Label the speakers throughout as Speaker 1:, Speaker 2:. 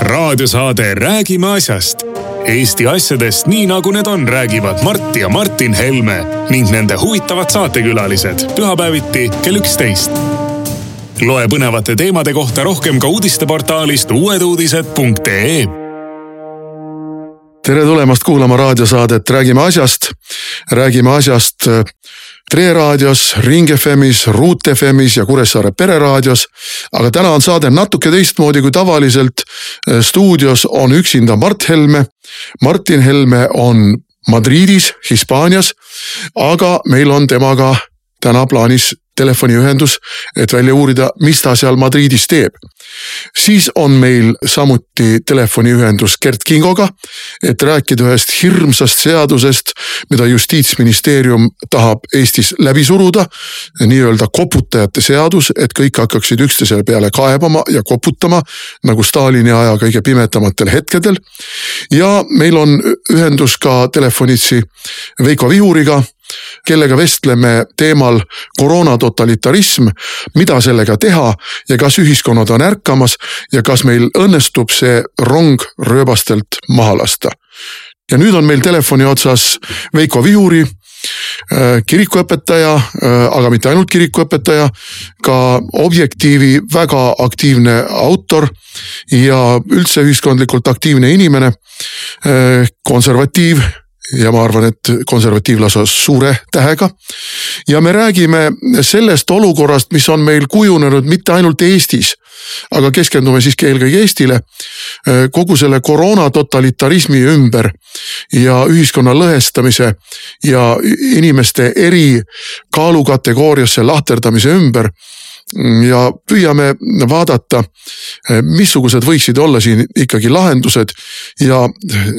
Speaker 1: raadiosaade Räägime asjast. Eesti asjadest nii nagu need on, räägivad Mart ja Martin Helme ning nende huvitavad saatekülalised pühapäeviti kell üksteist. loe põnevate teemade kohta rohkem ka uudisteportaalist uueduudised.ee
Speaker 2: tere tulemast kuulama raadiosaadet Räägime asjast. räägime asjast Tre raadios, Ring FM-is, Ruut FM-is ja Kuressaare pereraadios. aga täna on saade natuke teistmoodi kui tavaliselt. Äh, stuudios on üksinda Mart Helme. Martin Helme on Madridis, Hispaanias. aga meil on temaga täna plaanis telefoniühendus, et välja uurida, mis ta seal Madridis teeb. Siis on meil samuti telefoniühendus Gert Kingoga, et rääkida ühest hirmsast seadusest, mida justiitsministeerium tahab Eestis läbi suruda. nii-öelda koputajate seadus, et kõik hakkaksid üksteise peale kaebama ja koputama nagu Stalini aja kõige pimedamatel hetkedel. ja meil on ühendus ka telefonitsi Veiko Vihuriga kellega vestleme teemal koroonatotalitarism, mida sellega teha ja kas ühiskonnad on ärkamas ja kas meil õnnestub see rong rööbastelt maha lasta. ja nüüd on meil telefoni otsas Veiko Vihuri äh, kirikuõpetaja, äh, aga mitte ainult kirikuõpetaja, ka Objektiivi väga aktiivne autor ja üldse ühiskondlikult aktiivne inimene, äh, konservatiiv ja ma arvan, et konservatiivlase suure tähega. ja me räägime sellest olukorrast, mis on meil kujunenud mitte ainult Eestis, aga keskendume siiski eelkõige Eestile. kogu selle koroona totalitarismi ümber ja ühiskonna lõhestamise ja inimeste eri kaalukategooriasse lahterdamise ümber ja püüame vaadata, missugused võiksid olla siin ikkagi lahendused ja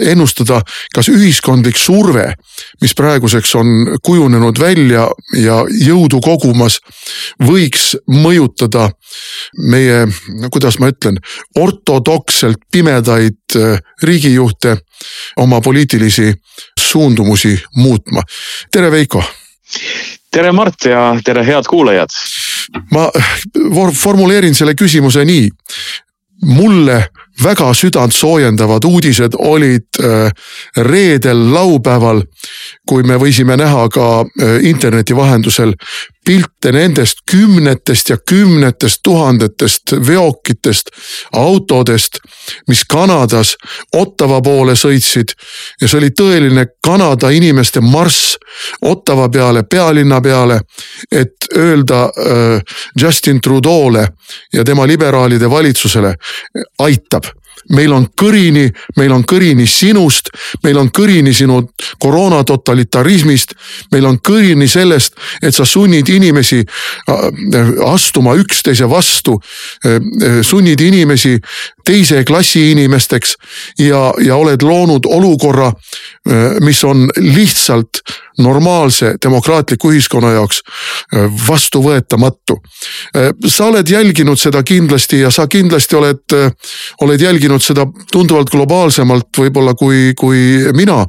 Speaker 2: ennustada, kas ühiskondlik surve, mis praeguseks on kujunenud välja ja jõudu kogumas, võiks mõjutada meie, kuidas ma ütlen, ortodokselt pimedaid äh, riigijuhte oma poliitilisi suundumusi muutma. tere, Veiko
Speaker 3: tere, Mart ja tere, head kuulajad.
Speaker 2: ma formuleerin selle küsimuse nii. mulle väga südantsoojendavad uudised olid äh, reedel, laupäeval, kui me võisime näha ka äh, interneti vahendusel pilte nendest kümnetest ja kümnetest tuhandetest veokitest, autodest, mis Kanadas Ottawa poole sõitsid. ja see oli tõeline Kanada inimeste marss Ottawa peale, pealinna peale, et öelda äh, Justin Trudeau'le ja tema liberaalide valitsusele aitab meil on kõrini, meil on kõrini sinust, meil on kõrini sinu koroona totalitarismist. meil on kõrini sellest, et sa sunnid inimesi äh, astuma üksteise vastu. Äh, äh, sunnid inimesi teise klassi inimesteks ja, ja oled loonud olukorra, mis on lihtsalt normaalse demokraatliku ühiskonna jaoks vastuvõetamatu. sa oled jälginud seda kindlasti ja sa kindlasti oled, oled jälginud seda tunduvalt globaalsemalt võib-olla kui, kui mina.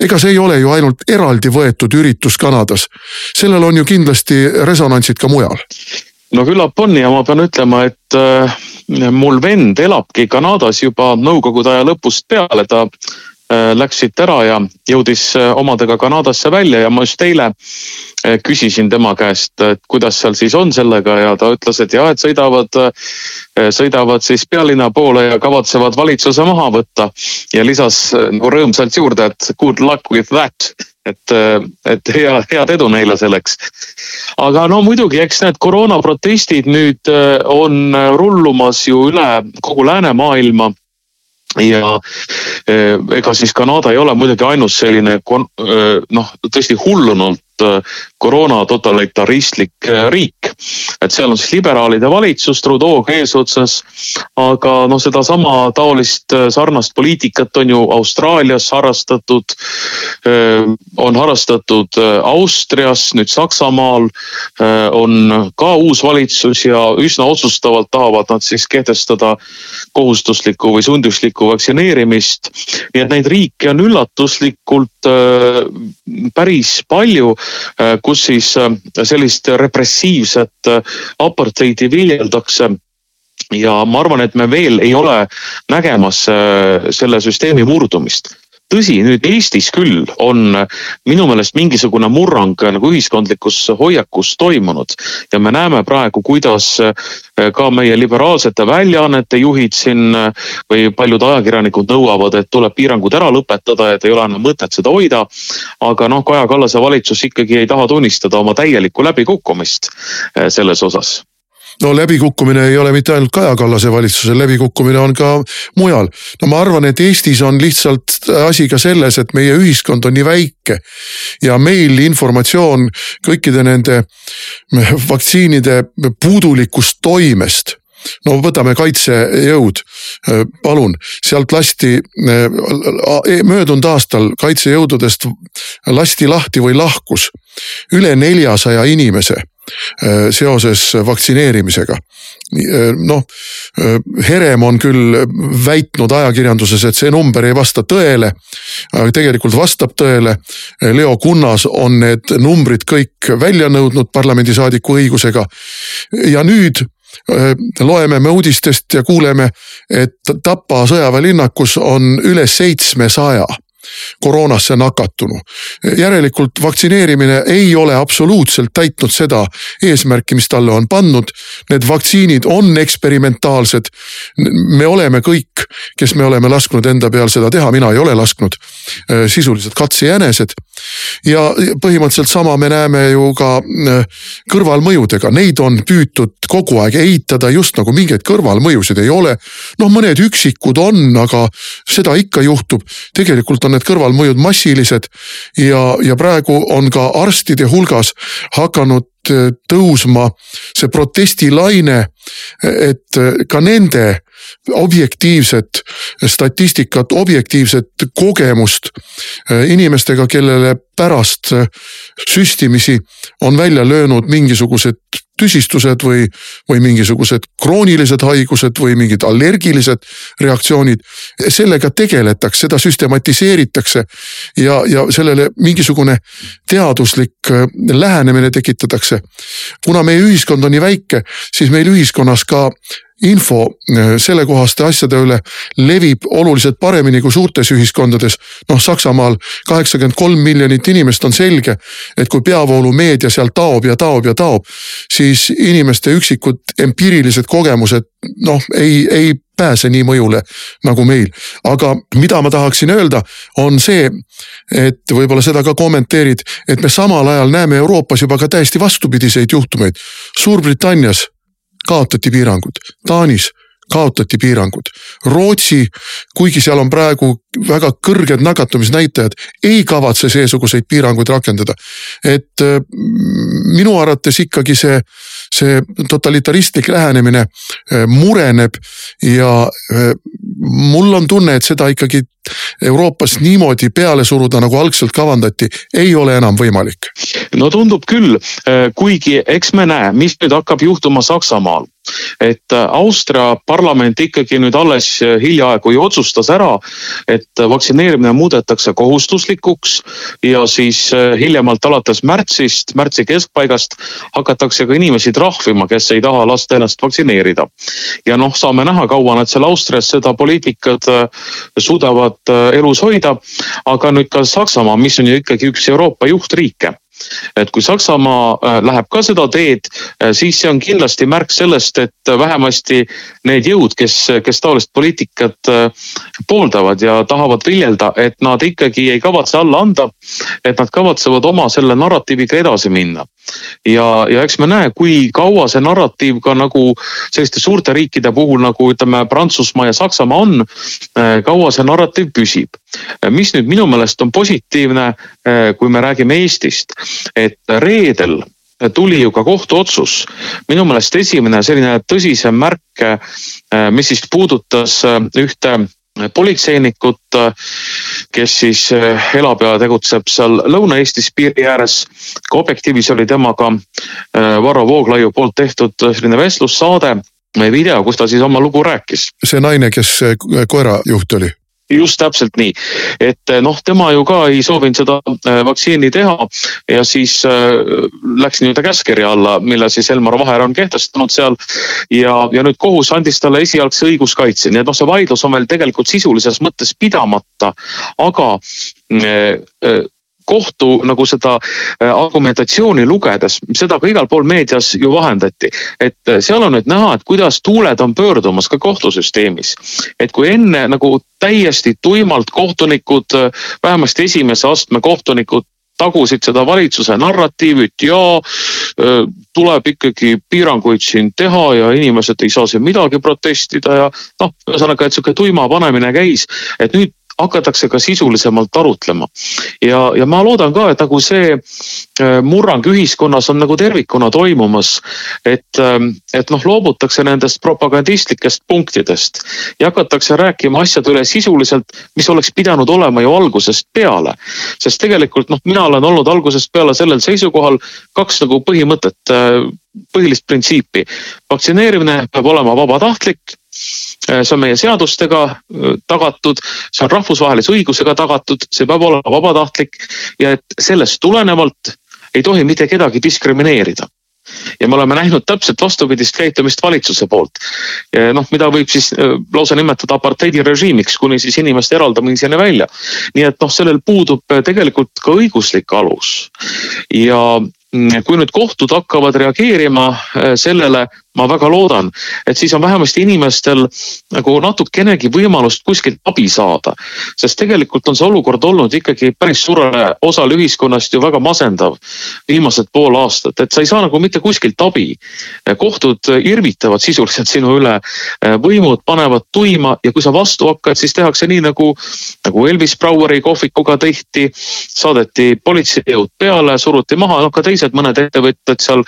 Speaker 2: ega see ei ole ju ainult eraldi võetud üritus Kanadas, sellel on ju kindlasti resonantsid ka mujal.
Speaker 3: no küllap on ja ma pean ütlema, et äh, mul vend elabki Kanadas juba nõukogude aja lõpust peale, ta äh, läks siit ära ja jõudis äh, omadega Kanadasse välja ja ma just eile Eh, küsisin tema käest, et kuidas seal siis on sellega ja ta ütles, et jah, et sõidavad, sõidavad siis pealinna poole ja kavatsevad valitsuse maha võtta. ja lisas nagu rõõmsalt juurde, et good luck with that et, et hea, head edu neile selleks. aga no muidugi, eks need koroonaprotestid nüüd on rullumas ju üle kogu läänemaailma ja ega siis Kanada ei ole muidugi ainus selline noh, tõesti hullunult koroona totalitaristlik äh, riik. et seal on siis liberaalide valitsus Trudeau'ga eesotsas. aga noh, sedasama taolist äh, sarnast poliitikat on ju Austraalias harrastatud. on harrastatud Austrias, nüüd Saksamaal on ka uus valitsus ja üsna otsustavalt tahavad nad siis kehtestada kohustuslikku või sunduslikku vaktsineerimist. nii et neid riike on üllatuslikult päris palju Äh, kus siis äh, sellist repressiivset äh, apartheidi viljeldakse. Ja ma arvan, et me veel ei ole nägemas selle süsteemi murdumist tõsi, nüüd Eestis küll on minu meelest mingisugune murrang nagu ühiskondlikus hoiakus toimunud ja me näeme praegu, kuidas eh, ka meie liberaalsete väljaannete juhid siin või paljud ajakirjanikud nõuavad, et tuleb piirangud ära lõpetada, et ei ole enam mõtet seda hoida. aga noh, Kaja Kallase valitsus ikkagi ei taha tunnistada oma täielikku läbikukkumist selles osas
Speaker 2: no läbikukkumine ei ole mitte ainult Kaja Kallase valitsusel, läbikukkumine on ka mujal. no ma arvan, et Eestis on lihtsalt asi ka selles, et meie ühiskond on nii väike ja meil informatsioon kõikide nende vaktsiinide puudulikust toimest. No võtame kaitsejõud, palun, sealt lasti möödunud aastal kaitsejõududest lasti lahti või lahkus üle neljasaja inimese. Äh, seoses vaktsineerimisega. Äh, noh, äh, Herem on küll väitnud ajakirjanduses, et see number ei vasta tõele. aga tegelikult vastab tõele. Leo Kunnas on need numbrid kõik välja nõudnud parlamendisaadiku õigusega. ja nüüd loeme me uudistest ja kuuleme, et Tapa sõjaväelinnakus on üle seitsmesaja koroonasse nakatunu. järelikult vaktsineerimine ei ole absoluutselt täitnud seda eesmärki, mis talle on pannud. Need vaktsiinid on eksperimentaalsed. me oleme kõik, kes me oleme lasknud enda peal seda teha, mina ei ole lasknud, sisuliselt katsejänesed. ja põhimõtteliselt sama me näeme ju ka äh, kõrvalmõjudega, neid on püütud kogu aeg eitada, just nagu mingeid kõrvalmõjusid ei ole. noh, mõned üksikud on, aga seda ikka juhtub. tegelikult on need kõrvalmõjud massilised ja, ja praegu on ka arstide hulgas hakanud äh, tõusma see protestilaine, et äh, ka nende objektiivset statistikat, objektiivset kogemust äh, inimestega, kellele pärast süstimisi on välja löönud mingisugused tüsistused või, või mingisugused kroonilised haigused või mingid allergilised reaktsioonid. sellega tegeletakse, seda süstematiseeritakse ja, ja sellele mingisugune teaduslik äh, lähenemine tekitatakse. kuna meie ühiskond on nii väike, siis meil ühiskonnas ka info äh, sellekohaste asjade üle levib oluliselt paremini kui suurtes ühiskondades. noh, Saksamaal kaheksakümmend kolm miljonit inimest on selge, et kui peavoolumeedia seal taob ja taob ja taob, siis inimeste üksikud empiirilised kogemused noh, ei, ei pääse nii mõjule nagu meil. aga mida ma tahaksin öelda, on see, et võib-olla seda ka kommenteerid, et me samal ajal näeme Euroopas juba ka täiesti vastupidiseid juhtumeid. Suurbritannias kaotati piirangud, Taanis kaotati piirangud. Rootsi, kuigi seal on praegu väga kõrged nakatumisnäitajad, ei kavatse seesuguseid piiranguid rakendada. et äh, minu arvates ikkagi see, see totalitaristlik lähenemine äh, mureneb ja äh, mul on tunne, et seda ikkagi Euroopas niimoodi peale suruda, nagu algselt kavandati, ei ole enam võimalik.
Speaker 3: no tundub küll, kuigi eks me näe, mis nüüd hakkab juhtuma Saksamaal et Austria parlament ikkagi nüüd alles hiljaaegu ju otsustas ära, et vaktsineerimine muudetakse kohustuslikuks ja siis hiljemalt alates märtsist, märtsi keskpaigast hakatakse ka inimesi trahvima, kes ei taha lasta ennast vaktsineerida. ja noh, saame näha, kaua nad seal Austrias seda poliitikat suudavad Euroopat elus hoida. aga nüüd ka Saksamaa, mis on ju ikkagi üks Euroopa juhtriike et kui Saksamaa äh, läheb ka seda teed, äh, siis see on kindlasti märk sellest, et vähemasti need jõud, kes, kes taolist poliitikat pooldavad ja tahavad viljelda, et nad ikkagi ei kavatse alla anda. et nad kavatsevad oma selle narratiiviga edasi minna ja, ja eks me näe, kui kaua see narratiiv ka nagu selliste suurte riikide puhul nagu ütleme, Prantsusmaa ja Saksamaa on, kaua see narratiiv püsib. mis nüüd minu meelest on positiivne, kui me räägime Eestist, et reedel tuli ju ka kohtuotsus. minu meelest esimene selline tõsisem märk, eh, mis siis puudutas ühte politseinikut, kes siis elab ja tegutseb seal Lõuna-Eestis piiri ääres. ka Objektiivis oli temaga Varro Vooglaiu poolt tehtud selline vestlussaade, video, kus ta siis oma lugu rääkis.
Speaker 2: see naine, kes koerajuht oli?
Speaker 3: Just täpselt nii, et noh, tema ju ka ei soovinud seda vaktsiini teha ja siis läks nii-öelda käskkirja alla, mille siis Elmar Vaher on kehtestanud seal. ja, ja nüüd kohus andis talle esialgse õiguskaitse, nii et noh, see vaidlus on veel tegelikult sisulises mõttes pidamata, aga kohtu nagu seda äh, argumentatsiooni lugedes, seda ka igal pool meedias ju vahendati. et äh, seal on nüüd näha, et kuidas tuuled on pöördumas ka kohtusüsteemis. et kui enne nagu täiesti tuimalt kohtunikud, äh, vähemasti esimese astme kohtunikud tagusid seda valitsuse narratiivi, et jaa, tuleb ikkagi piiranguid siin teha ja inimesed ei saa siin midagi protestida ja noh, ühesõnaga, et sihuke tuima panemine käis, et nüüd hakatakse ka sisulisemalt arutlema. ja, ja ma loodan ka, et nagu see äh, murrang ühiskonnas on nagu tervikuna toimumas. et, ähm, et noh, loobutakse nendest propagandistlikest punktidest ja hakatakse rääkima asjade üle sisuliselt, mis oleks pidanud olema ju algusest peale. sest tegelikult noh, mina olen olnud algusest peale sellel seisukohal kaks nagu põhimõtet, äh, põhilist printsiipi. vaktsineerimine peab olema vabatahtlik see on meie seadustega äh, tagatud, see on rahvusvahelise õigusega tagatud, see peab olema vabatahtlik ja et sellest tulenevalt ei tohi mitte kedagi diskrimineerida ja me oleme näinud täpselt vastupidist käitumist valitsuse poolt. noh, mida võib siis äh, lausa nimetada apartheidirežiimiks kuni siis inimeste eraldamiseni välja. nii et noh, sellel puudub tegelikult ka õiguslik alus ja mm, kui nüüd kohtud hakkavad reageerima sellele ma väga loodan, et siis on vähemasti inimestel nagu natukenegi võimalust kuskilt abi saada. sest tegelikult on see olukord olnud ikkagi päris suurele osale ühiskonnast ju väga masendav viimased pool aastat, et sa ei saa nagu mitte kuskilt abi. kohtud irvitavad sisuliselt sinu üle, võimud panevad tuima ja kui sa vastu hakkad, siis tehakse nii nagu, nagu Elvis Braueri kohvikuga tehti. saadeti politseijõud peale, suruti maha, noh ka teised mõned ettevõtted seal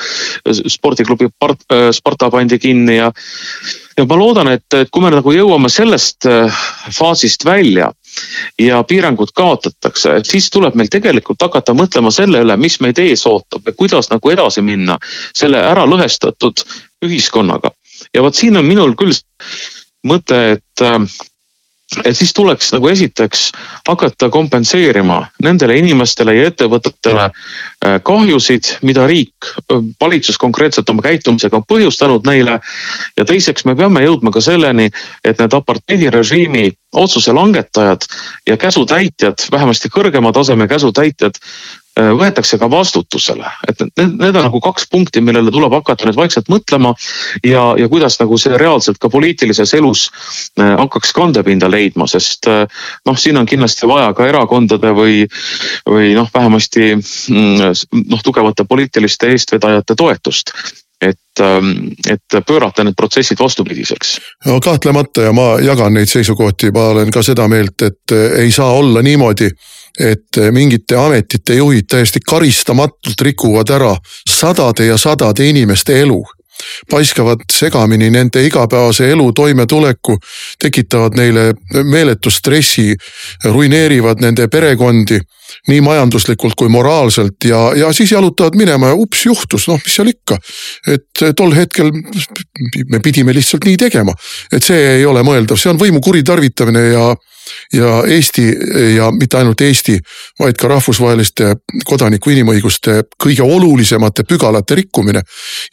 Speaker 3: spordiklubi Spart, Spart Sparta pandi kinni ja, ja ma loodan, et, et kui me nagu jõuame sellest äh, faasist välja ja piirangud kaotatakse, et siis tuleb meil tegelikult hakata mõtlema selle üle, mis meid ees ootab ja kuidas nagu edasi minna selle ära lõhestatud ühiskonnaga. ja vot siin on minul küll mõte, et äh, et siis tuleks nagu esiteks hakata kompenseerima nendele inimestele ja ettevõtetele äh, kahjusid, mida riik, äh, valitsus konkreetselt oma käitumisega on põhjustanud neile. ja teiseks me peame jõudma ka selleni, et need apartheidirežiimi otsuse langetajad ja käsutäitjad, vähemasti kõrgema taseme käsutäitjad võetakse ka vastutusele, et need, need on nagu kaks punkti, millele tuleb hakata nüüd vaikselt mõtlema ja, ja kuidas nagu see reaalselt ka poliitilises elus äh, hakkaks kandepinda leidma, sest äh, noh, siin on kindlasti vaja ka erakondade või, või noh, vähemasti mm, noh, tugevate poliitiliste eestvedajate toetust et, ähm, et pöörata need protsessid vastupidiseks.
Speaker 2: no kahtlemata ja ma jagan neid seisukohti, ma olen ka seda meelt, et ei saa olla niimoodi et mingite ametite juhid täiesti karistamatult rikuvad ära sadade ja sadade inimeste elu paiskavad segamini nende igapäevase elu toimetuleku, tekitavad neile meeletu stressi, ruineerivad nende perekondi nii majanduslikult kui moraalselt ja, ja siis jalutavad minema ja ups juhtus, noh, mis seal ikka. et tol hetkel me pidime lihtsalt nii tegema, et see ei ole mõeldav, see on võimu kuritarvitamine ja ja Eesti ja mitte ainult Eesti, vaid ka rahvusvaheliste kodaniku inimõiguste kõige olulisemate pügalate rikkumine.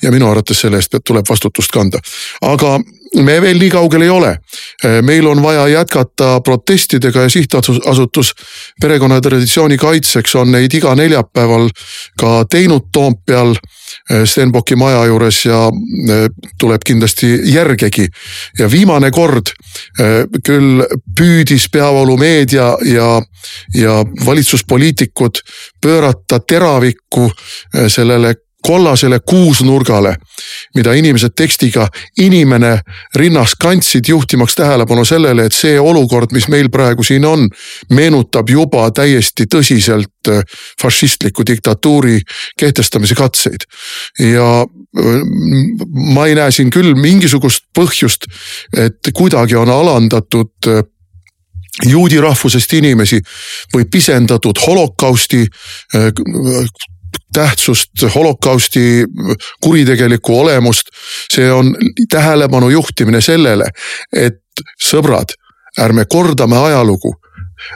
Speaker 2: ja minu arvates selle eest tuleb vastutust kanda, aga me veel nii kaugel ei ole. meil on vaja jätkata protestidega ja sihtasutus perekonnatraditsiooni kaitseks on neid iga neljapäeval ka teinud Toompeal Eh, Stenbocki maja juures ja eh, tuleb kindlasti järgegi. ja viimane kord küll püüdis peavoolumeedia ja, ja valitsuspoliitikud pöörata teravikku sellele kollasele kuusnurgale, mida inimesed tekstiga inimene rinnas kandsid, juhtimaks tähelepanu sellele, et see olukord, mis meil praegu siin on, meenutab juba täiesti tõsiselt äh, fašistliku diktatuuri kehtestamise katseid. ja äh, ma ei näe siin küll mingisugust põhjust, et kuidagi on alandatud äh, juudi rahvusest inimesi või pisendatud holokausti tähtsust, holokausti kuritegelikku olemust. see on tähelepanu juhtimine sellele, et sõbrad, ärme kordame ajalugu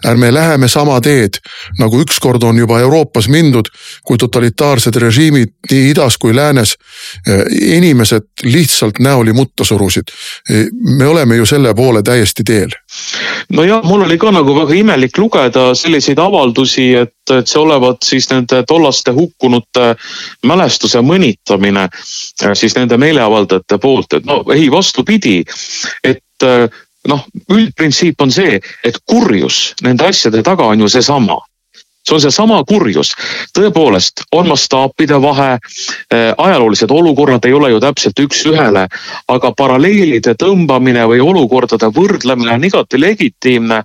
Speaker 2: ärme läheme sama teed, nagu ükskord on juba Euroopas mindud, kui totalitaarsed režiimid nii idas kui läänes eh, inimesed lihtsalt näoli mutta surusid. Eh, me oleme ju selle poole täiesti teel.
Speaker 3: nojah, mul oli ka nagu väga imelik lugeda selliseid avaldusi, et, et see olevat siis nende tollaste hukkunute mälestuse mõnitamine eh, siis nende meeleavaldajate poolt, et no ei, vastupidi, et noh, üldprintsiip on see, et kurjus nende asjade taga on ju seesama. See on seesama kurjus, tõepoolest on mastaapide vahe, äh, ajaloolised olukorrad ei ole ju täpselt üks-ühele, aga paralleelide tõmbamine või olukordade võrdlemine on igati legitiimne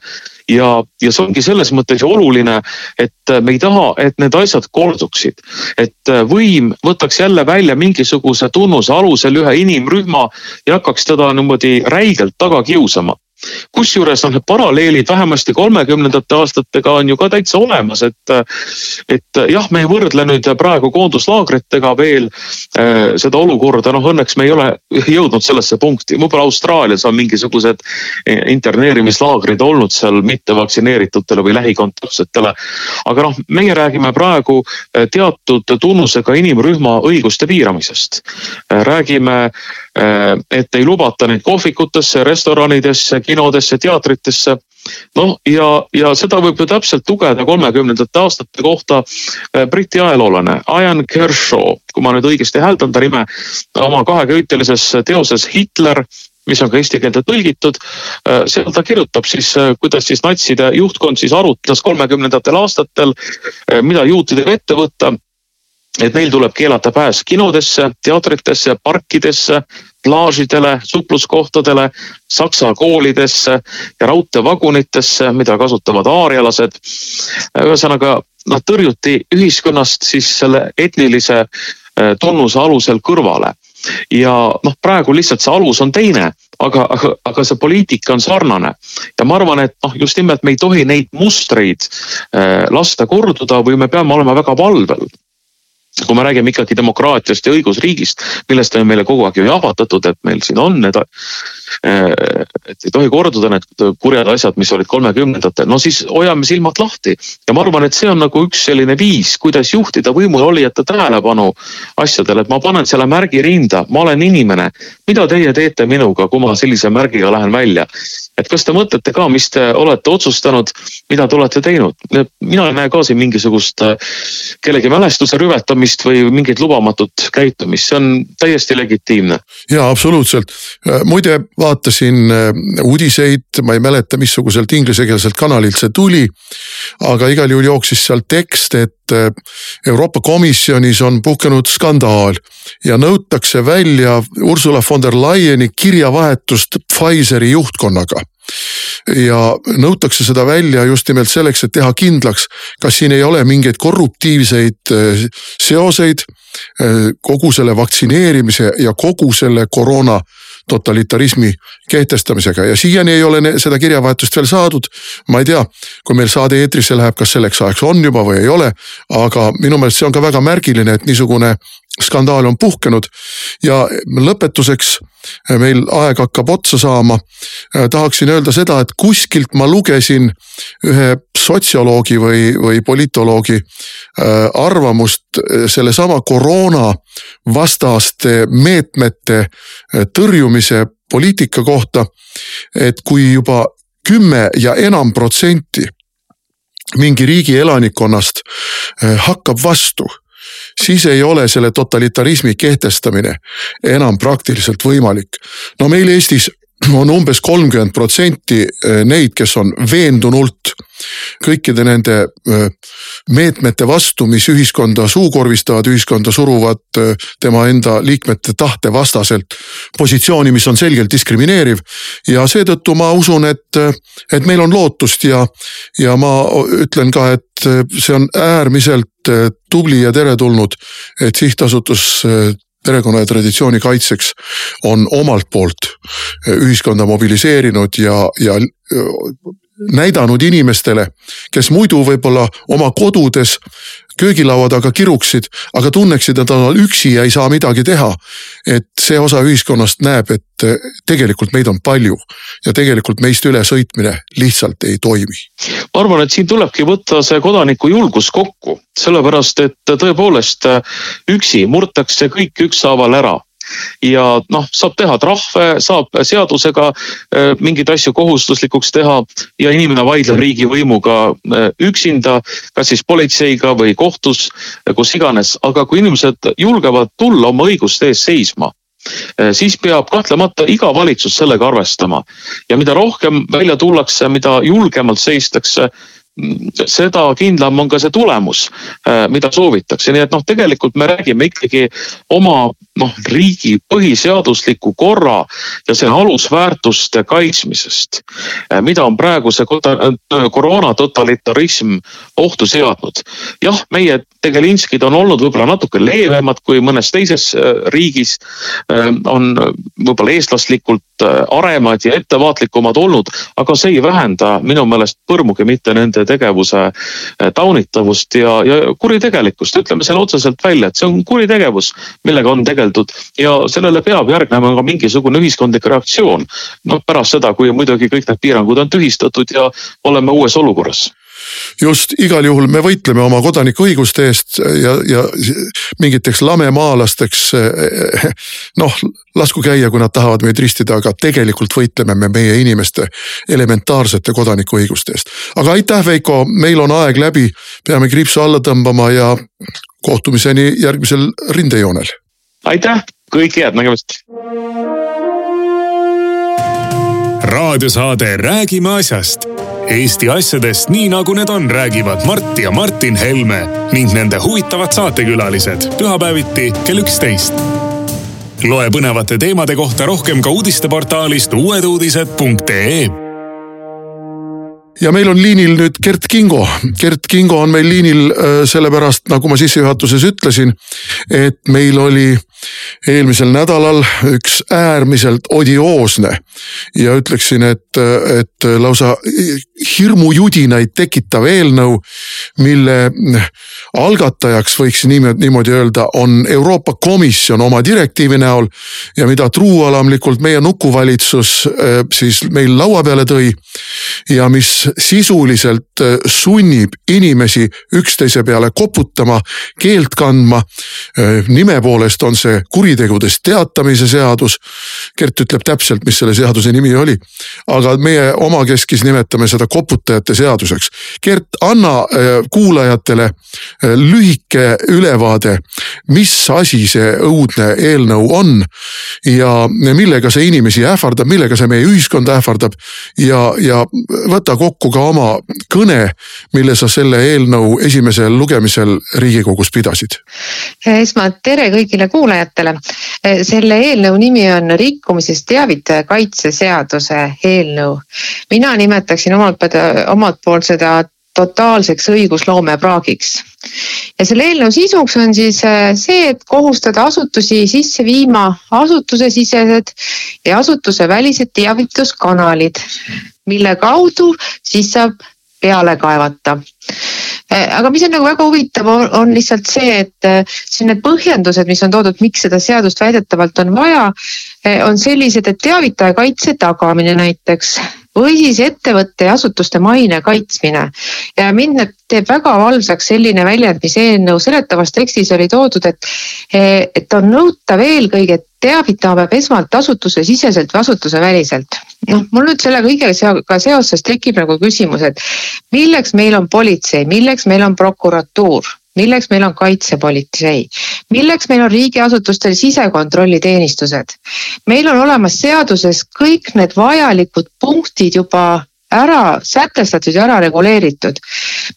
Speaker 3: ja, ja see ongi selles mõttes oluline, et me ei taha, et need asjad korduksid. et võim võtaks jälle välja mingisuguse tunnuse alusel ühe inimrühma ja hakkaks teda niimoodi räigelt taga kiusama kusjuures noh, need paralleelid vähemasti kolmekümnendate aastatega on ju ka täitsa olemas, et, et jah, me ei võrdle nüüd praegu koonduslaagritega veel äh, seda olukorda, noh õnneks me ei ole jõudnud sellesse punkti, võib-olla Austraalias on mingisugused interneerimislaagrid olnud seal mittevaktsineeritutele või lähikontaktsetele. aga noh, meie räägime praegu äh, teatud tunnusega inimrühma õiguste piiramisest. Äh, räägime, äh, et ei lubata neid kohvikutesse, restoranidesse kinodesse, teatritesse. noh, ja, ja seda võib ju täpselt lugeda kolmekümnendate aastate kohta äh, Briti ajaloolane Ian Kershaw, kui ma nüüd õigesti hääldan ta nime, oma kaheköitelises teoses Hitler mis on ka eesti keelde tõlgitud. Äh, seal ta kirjutab siis, äh, kuidas siis natside juhtkond siis arutas kolmekümnendatel aastatel, mida juutidega ette võtta et neil tuleb keelata pääs kinodesse, teatritesse, parkidesse, plaažidele, supluskohtadele, saksa koolidesse ja raudteevagunitesse, mida kasutavad aarialased. ühesõnaga nad tõrjuti ühiskonnast siis selle etnilise äh, tunnuse alusel kõrvale ja noh, praegu lihtsalt see alus on teine, aga, aga, aga see poliitika on sarnane. ja ma arvan, et noh, just nimelt me ei tohi neid mustreid äh, lasta korduda või me peame olema väga valvel kui me räägime ikkagi demokraatiast ja õigusriigist, millest on meile kogu aeg ju jahvatatud, et meil siin on need. Äh, et ei tohi korduda need kurjad asjad, mis olid kolmekümnendatel, no siis hoiame silmad lahti. ja ma arvan, et see on nagu üks selline viis, kuidas juhtida võimulolijate tähelepanu asjadele, et ma panen selle märgi rinda, ma olen inimene. mida teie teete minuga, kui ma sellise märgiga lähen välja? et kas te mõtlete ka, mis te olete otsustanud, mida te olete teinud? mina ei näe ka siin mingisugust äh, kellegi mälestuse rüvetamist või mingit lubamatut käitumist, see on täiesti legitiimne.
Speaker 2: ja absoluutselt, äh, muide vaatasin äh, uudiseid, ma ei mäleta, missuguselt inglisekeelselt kanalilt see tuli. aga igal juhul jooksis seal tekst, et Euroopa Komisjonis on puhkenud skandaal ja nõutakse välja Ursula von der Leyeni kirjavahetust Pfizeri juhtkonnaga ja nõutakse seda välja just nimelt selleks, et teha kindlaks, kas siin ei ole mingeid korruptiivseid äh, seoseid äh, kogu selle vaktsineerimise ja kogu selle koroona totalitarismi kehtestamisega ja siiani ei ole seda kirjavahetust veel saadud. ma ei tea, kui meil saade eetrisse läheb, kas selleks ajaks on juba või ei ole, aga minu meelest see on ka väga märgiline, et niisugune skandaal on puhkenud ja lõpetuseks meil aeg hakkab otsa saama. tahaksin öelda seda, et kuskilt ma lugesin ühe sotsioloogi või, või politoloogi äh, arvamust sellesama koroona vastaste meetmete äh, tõrjumise poliitika kohta. et kui juba kümme ja enam protsenti mingi riigi elanikkonnast äh, hakkab vastu siis ei ole selle totalitarismi kehtestamine enam praktiliselt võimalik. no meil Eestis on umbes kolmkümmend protsenti eh, neid, kes on veendunult kõikide nende eh, meetmete vastu, mis ühiskonda suukorvistavad, ühiskonda suruvad eh, tema enda liikmete tahte vastaselt positsiooni, mis on selgelt diskrimineeriv. ja seetõttu ma usun, et, et meil on lootust ja, ja ma ütlen ka, et see on äärmiselt tubli ja teretulnud, et sihtasutus perekonna ja traditsiooni kaitseks on omalt poolt ühiskonda mobiliseerinud ja, ja näidanud inimestele, kes muidu võib-olla oma kodudes köögilaua taga kiruksid, aga tunneksid, et nad on üksi ja ei saa midagi teha. et see osa ühiskonnast näeb, et eh, tegelikult meid on palju ja tegelikult meist ülesõitmine lihtsalt ei toimi.
Speaker 3: ma arvan, et siin tulebki võtta see kodaniku julgus kokku, sellepärast et tõepoolest eh, üksi murtakse kõik ükshaaval ära ja noh, saab teha trahve, saab seadusega äh, mingeid asju kohustuslikuks teha ja inimene vaidleb riigivõimuga äh, üksinda, kas siis politseiga või kohtus, äh, kus iganes, aga kui inimesed julgevad tulla oma õiguste eest seisma siis peab kahtlemata iga valitsus sellega arvestama. Ja mida rohkem välja tullakse, mida julgemalt seistakse, seda kindlam on ka see tulemus, mida soovitakse, nii et noh, tegelikult me räägime ikkagi oma noh, riigi põhiseadusliku korra ja selle alusväärtuste kaitsmisest, äh, mida on praegu see koroona totalitarism ohtu seadnud. jah, meie tegelinskid on olnud võib-olla natuke leebemad kui mõnes teises äh, riigis, on võib-olla eestlaslikult aremad ja ettevaatlikumad olnud, aga see ei vähenda minu meelest põrmugi mitte nende tegevuse eh, taunitavust ja, ja kuritegelikkust, ütleme selle otseselt välja, et see on kuritegevus, millega on tegeldud ja sellele peab järgnema ka mingisugune ühiskondlik reaktsioon. noh, pärast seda, kui muidugi kõik need piirangud on tühistatud ja oleme uues olukorras
Speaker 2: just igal juhul me võitleme oma kodanikuõiguste eest ja, ja mingiteks lamemaalasteks noh, lasku käia, kui nad tahavad meid ristida, aga tegelikult võitleme me meie inimeste elementaarsete kodanikuõiguste eest. aga aitäh, Veiko, meil on aeg läbi, peame kriipsu alla tõmbama ja kohtumiseni järgmisel rindejoonel.
Speaker 3: Aitäh, kõike head, nägemist!
Speaker 1: raadiosaade Räägime asjast. Eesti asjadest nii nagu need on, räägivad Mart ja Martin Helme ning nende huvitavad saatekülalised. Pühapäeviti kell üksteist. loe põnevate teemade kohta rohkem ka uudisteportaalist uueduudised.ee
Speaker 2: ja meil on liinil nüüd Gert Kingo. Gert Kingo on meil liinil äh, sellepärast, nagu ma sissejuhatuses ütlesin, et meil oli eelmisel nädalal üks äärmiselt odioosne ja ütleksin, et, et lausa hirmujudinaid tekitav eelnõu, mille algatajaks võiks niimoodi, niimoodi öelda, on Euroopa Komisjon oma direktiivi näol ja mida truualamlikult meie nukuvalitsus eh, siis meil laua peale tõi ja mis sisuliselt eh, sunnib inimesi üksteise peale koputama, keelt kandma. Eh, nime poolest on see kuritegudest teatamise seadus. Gert ütleb täpselt, mis selle seaduse nimi oli, aga meie omakeskis nimetame seda koputajate seaduseks. Gert, anna äh, kuulajatele äh, lühike ülevaade, mis asi see õudne eelnõu on ja millega see inimesi ähvardab, millega see meie ühiskonda ähvardab ja, ja võta kokku ka oma kõne, mille sa selle eelnõu esimesel lugemisel Riigikogus pidasid.
Speaker 4: esmalt tere kõigile kuulajatele. selle eelnõu nimi on rikkumisest teavitaja kaitse seaduse eelnõu. mina nimetaksin omalt omalt poolt seda totaalseks õigusloome praagiks. ja selle eelnõu sisuks on siis äh, see, et kohustada asutusi sisse viima asutusesisesed ja asutusevälised teavituskanalid, mille kaudu siis saab peale kaevata äh, aga mis on nagu väga huvitav, on lihtsalt see, et äh, siin need põhjendused, mis on toodud, miks seda seadust väidetavalt on vaja, on sellised, et teavitaja kaitse tagamine näiteks või siis ettevõtte ja asutuste maine kaitsmine. ja mind teeb väga valvsaks selline väljend, mis eelnõu seletavas tekstis oli toodud, et, et on nõutav eelkõige, et teavitama peab esmalt asutuse siseselt või asutuse väliselt. Noh, mul nüüd selle kõigega seoses tekib nagu küsimus, et milleks meil on politsei, milleks meil on prokuratuur milleks meil on kaitsepolitsei, milleks meil on riigiasutustel sisekontrolliteenistused. meil on olemas seaduses kõik need vajalikud punktid juba ära sätestatud ja ära reguleeritud.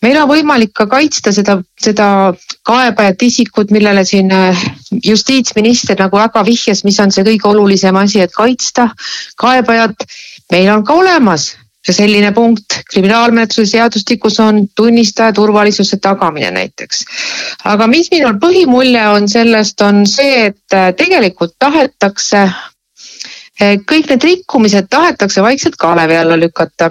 Speaker 4: meil on võimalik ka kaitsta seda, seda kaebajat isikut, millele siin äh, justiitsminister nagu väga vihjas, mis on see kõige olulisem asi, et kaitsta kaebajat. meil on ka olemas selline punkt kriminaalmenetluse seadustikus on tunnistaja turvalisuse tagamine näiteks. aga mis minul põhimulje on sellest, on see, et äh, tegelikult tahetakse kõik need rikkumised tahetakse vaikselt kalevi alla lükata.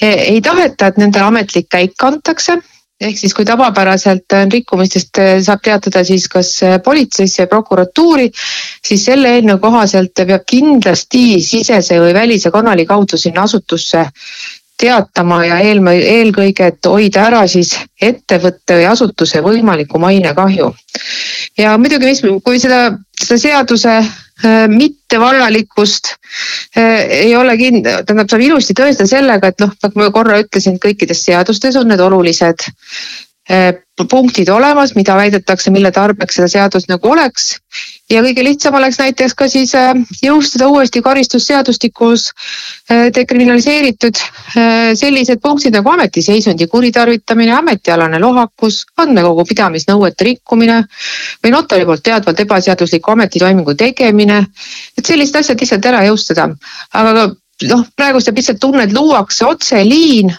Speaker 4: ei taheta, et nendele ametlik käik antakse ehk siis, kui tavapäraselt rikkumistest saab teatada siis kas politseisse prokuratuuri, siis selle eelnõu kohaselt peab kindlasti sisese või välise kanali kaudu sinna asutusse teatama ja eelm-, eelkõige, et hoida ära siis ettevõtte või asutuse võimaliku mainekahju. ja muidugi, mis, kui seda, seda seaduse äh, mittevajalikkust äh, ei ole kind-, tähendab, saab ilusti tõestada sellega, et noh, nagu ma korra ütlesin, kõikides seadustes on need olulised punktid olemas, mida väidetakse, mille tarbeks seda seadust nagu oleks. ja kõige lihtsam oleks näiteks ka siis äh, jõustada uuesti karistusseadustikus äh, dekriminaliseeritud äh, sellised punktid nagu ametiseisundi kuritarvitamine, ametialane lohakus, andmekogu pidamisnõuete rikkumine või notari poolt teadvalt ebaseadusliku ametitoimingu tegemine. et sellised asjad lihtsalt ära jõustada, aga noh, praegu jääb lihtsalt tunne, et luuakse otseliin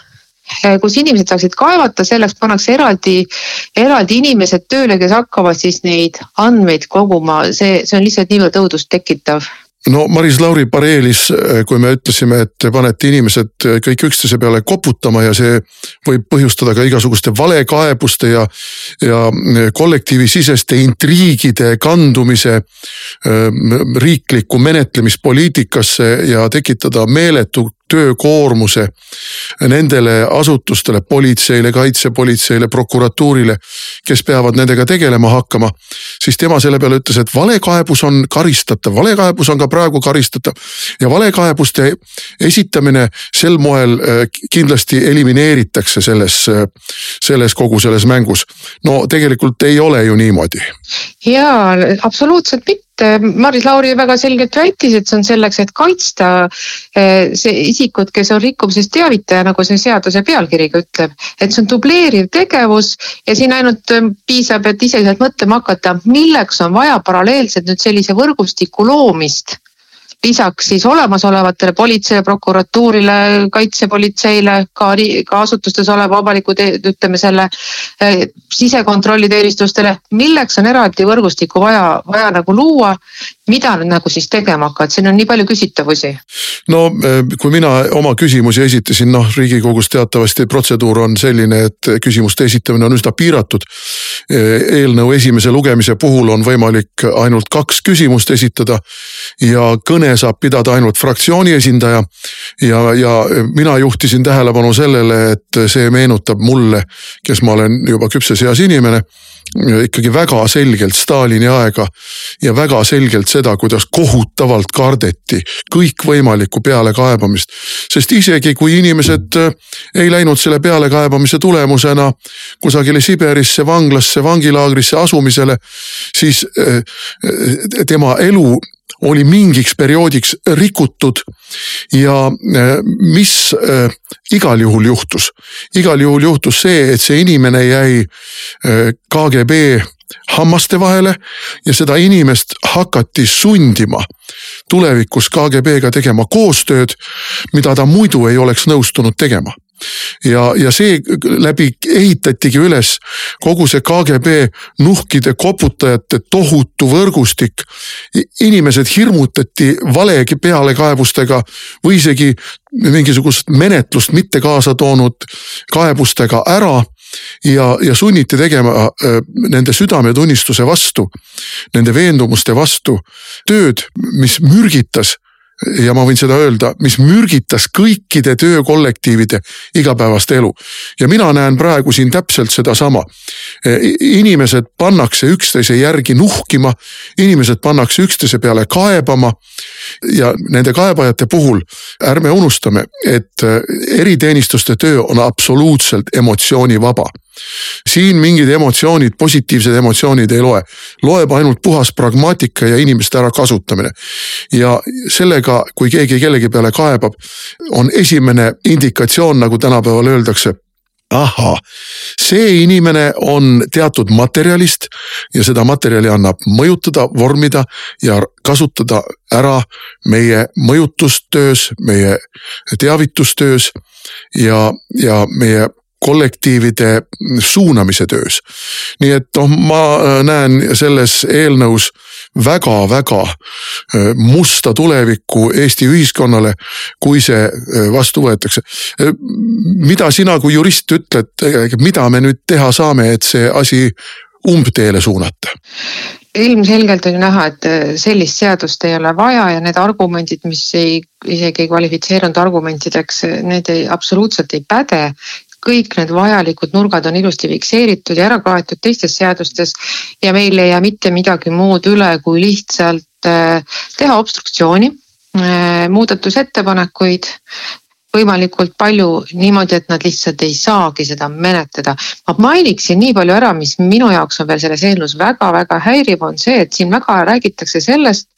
Speaker 4: kus inimesed saaksid kaevata, selleks pannakse eraldi, eraldi inimesed tööle, kes hakkavad siis neid andmeid koguma, see, see on lihtsalt niivõrd õudust tekitav.
Speaker 2: No Maris Lauri pareelis, eh, kui me ütlesime, et te panete inimesed eh, kõik üksteise peale koputama ja see võib põhjustada ka igasuguste valekaebuste ja, ja kollektiivisiseste intriigide kandumise riiklikku menetlemispoliitikasse ja tekitada meeletu töökoormuse nendele asutustele, politseile, kaitsepolitseile, prokuratuurile, kes peavad nendega tegelema hakkama. siis tema selle peale ütles, et valekaebus on karistatav, valekaebus on ka praegu karistatav ja valekaebuste esitamine sel moel äh, kindlasti elimineeritakse selles, äh, selles kogu selles mängus. no tegelikult ei ole ju niimoodi.
Speaker 4: jaa, absoluutselt mitte Maris Lauri väga selgelt väitis, et see on selleks, et kaitsta äh, see isikut, kes on rikkumisest teavitaja, nagu see seaduse pealkiri ka ütleb. et see on dubleeriv tegevus ja siin ainult äh, piisab, et ise sealt mõtlema hakata, milleks on vaja paralleelselt nüüd sellise võrgustiku loomist lisaks siis olemasolevatele politseile, prokuratuurile, kaitsepolitseile, ka, ka asutustes oleva avaliku, ütleme selle eh, sisekontrolliteenistustele, milleks on eraldi võrgustikku vaja, vaja nagu luua mida nad nagu siis tegema hakkavad, siin on nii palju küsitavusi.
Speaker 2: no eh, kui mina oma küsimusi esitasin, noh riigikogus teatavasti protseduur on selline, et küsimuste esitamine on üsna piiratud. Eh, eelnõu esimese lugemise puhul on võimalik ainult kaks küsimust esitada ja kõne saab pidada ainult fraktsiooni esindaja. ja, ja mina juhtisin tähelepanu sellele, et see meenutab mulle, kes ma olen juba küpses eas inimene ikkagi väga selgelt Stalini aega ja väga selgelt seda, kuidas kohutavalt kardeti kõikvõimalikku pealekaebamist. sest isegi kui inimesed äh, ei läinud selle pealekaebamise tulemusena kusagile Siberisse, vanglasse, vangilaagrisse asumisele, siis äh, äh, tema elu oli mingiks perioodiks rikutud ja mis igal juhul juhtus? igal juhul juhtus see, et see inimene jäi KGB hammaste vahele ja seda inimest hakati sundima tulevikus KGB-ga tegema koostööd, mida ta muidu ei oleks nõustunud tegema ja, ja see läbi ehitatigi üles kogu see KGB nuhkide koputajate tohutu võrgustik. inimesed hirmutati vale pealekaebustega või isegi mingisugust menetlust mitte kaasa toonud kaebustega ära ja, ja sunniti tegema äh, nende südametunnistuse vastu, nende veendumuste vastu tööd, mis mürgitas ja ma võin seda öelda, mis mürgitas kõikide töökollektiivide igapäevast elu. ja mina näen praegu siin täpselt sedasama. inimesed pannakse üksteise järgi nuhkima, inimesed pannakse üksteise peale kaebama. ja nende kaebajate puhul ärme unustame, et eriteenistuste töö on absoluutselt emotsioonivaba siin mingid emotsioonid, positiivsed emotsioonid ei loe, loeb ainult puhas pragmaatika ja inimeste ärakasutamine. ja sellega, kui keegi kellegi peale kaebab, on esimene indikatsioon, nagu tänapäeval öeldakse ahah, see inimene on teatud materjalist ja seda materjali annab mõjutada, vormida ja kasutada ära meie mõjutustöös, meie teavitustöös ja, ja meie kollektiivide suunamise töös. nii et noh, ma äh, näen selles eelnõus väga-väga musta tulevikku Eesti ühiskonnale, kui see vastu võetakse. mida sina kui jurist ütled, mida me nüüd teha saame, et see asi umbteele suunata?
Speaker 4: ilmselgelt on ju näha, et sellist seadust ei ole vaja ja need argumendid, mis ei, isegi ei kvalifitseerunud argumentideks, need ei, absoluutselt ei päde kõik need vajalikud nurgad on ilusti fikseeritud ja ära kaetud teistes seadustes ja meil ei jää mitte midagi muud üle, kui lihtsalt äh, teha obstruktsiooni, äh, muudatusettepanekuid võimalikult palju niimoodi, et nad lihtsalt ei saagi seda menetleda. ma mainiksin nii palju ära, mis minu jaoks on veel selles eelnõus väga-väga häiriv, on see, et siin väga räägitakse sellest,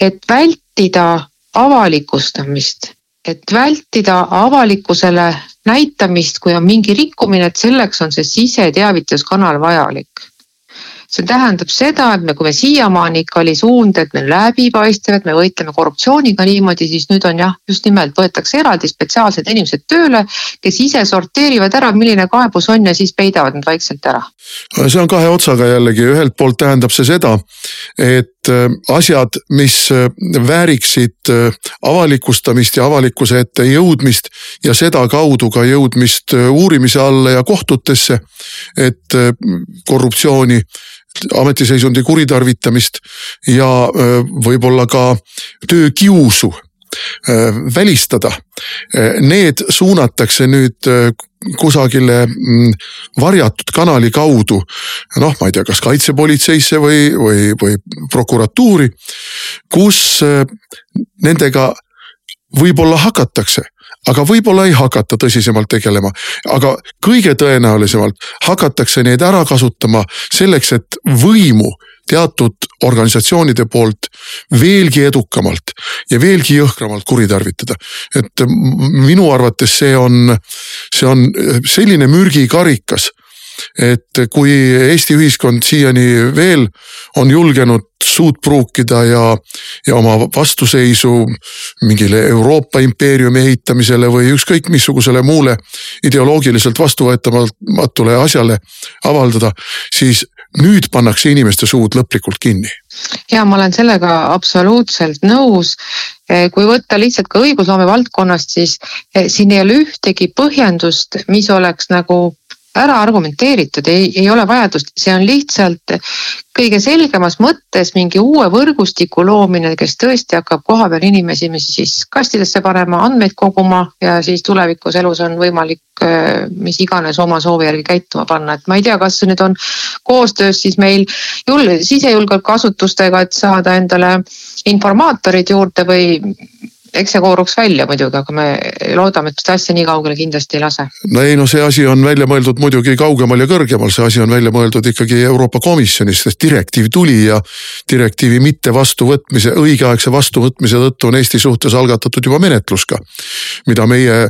Speaker 4: et vältida avalikustamist, et vältida avalikkusele näitamist, kui on mingi rikkumine, et selleks on see siseteavituskanal vajalik see tähendab seda, et me, kui me siiamaani ikka oli suund, et me läbipaistev, et me võitleme korruptsiooniga niimoodi, siis nüüd on jah, just nimelt võetakse eraldi spetsiaalsed inimesed tööle, kes ise sorteerivad ära, milline kaebus on ja siis peidavad nad vaikselt ära.
Speaker 2: see on kahe otsaga jällegi, ühelt poolt tähendab see seda, et äh, asjad, mis äh, vääriksid äh, avalikustamist ja avalikkuse ette jõudmist ja sedakaudu ka jõudmist uurimise alla ja kohtutesse, et korruptsiooni ametiseisundi kuritarvitamist ja võib-olla ka töökiusu välistada. Need suunatakse nüüd kusagile mm, varjatud kanali kaudu. noh, ma ei tea, kas kaitsepolitseisse või, või, või prokuratuuri, kus nendega võib-olla hakatakse aga võib-olla ei hakata tõsisemalt tegelema. aga kõige tõenäolisemalt hakatakse neid ära kasutama selleks, et võimu teatud organisatsioonide poolt veelgi edukamalt ja veelgi jõhkramalt kuritarvitada. et minu arvates see on, see on selline mürgikarikas et kui Eesti ühiskond siiani veel on julgenud suud pruukida ja, ja oma vastuseisu mingile Euroopa impeeriumi ehitamisele või ükskõik missugusele muule ideoloogiliselt vastuvõetamatule asjale avaldada, siis nüüd pannakse inimeste suud lõplikult kinni.
Speaker 4: ja ma olen sellega absoluutselt nõus. kui võtta lihtsalt ka õigusloome valdkonnast, siis eh, siin ei ole ühtegi põhjendust, mis oleks nagu ära argumenteeritud, ei, ei ole vajadust, see on lihtsalt kõige selgemas mõttes mingi uue võrgustiku loomine, kes tõesti hakkab kohapeal inimesi siis kastidesse panema, andmeid koguma ja siis tulevikus elus on võimalik mis iganes oma soovi järgi käituma panna, et ma ei tea, kas nüüd on koostöös siis meil jul-, sisejulgeolekuasutustega, et saada endale informaatorid juurde või eks see kooruks välja muidugi, aga me loodame, et seda asja nii kaugele kindlasti ei lase.
Speaker 2: no ei no see asi on välja mõeldud muidugi kaugemal ja kõrgemal, see asi on välja mõeldud ikkagi Euroopa Komisjonis, sest direktiiv tuli ja direktiivi mitte vastuvõtmise, õigeaegse vastuvõtmise tõttu on Eesti suhtes algatatud juba menetlus ka, mida meie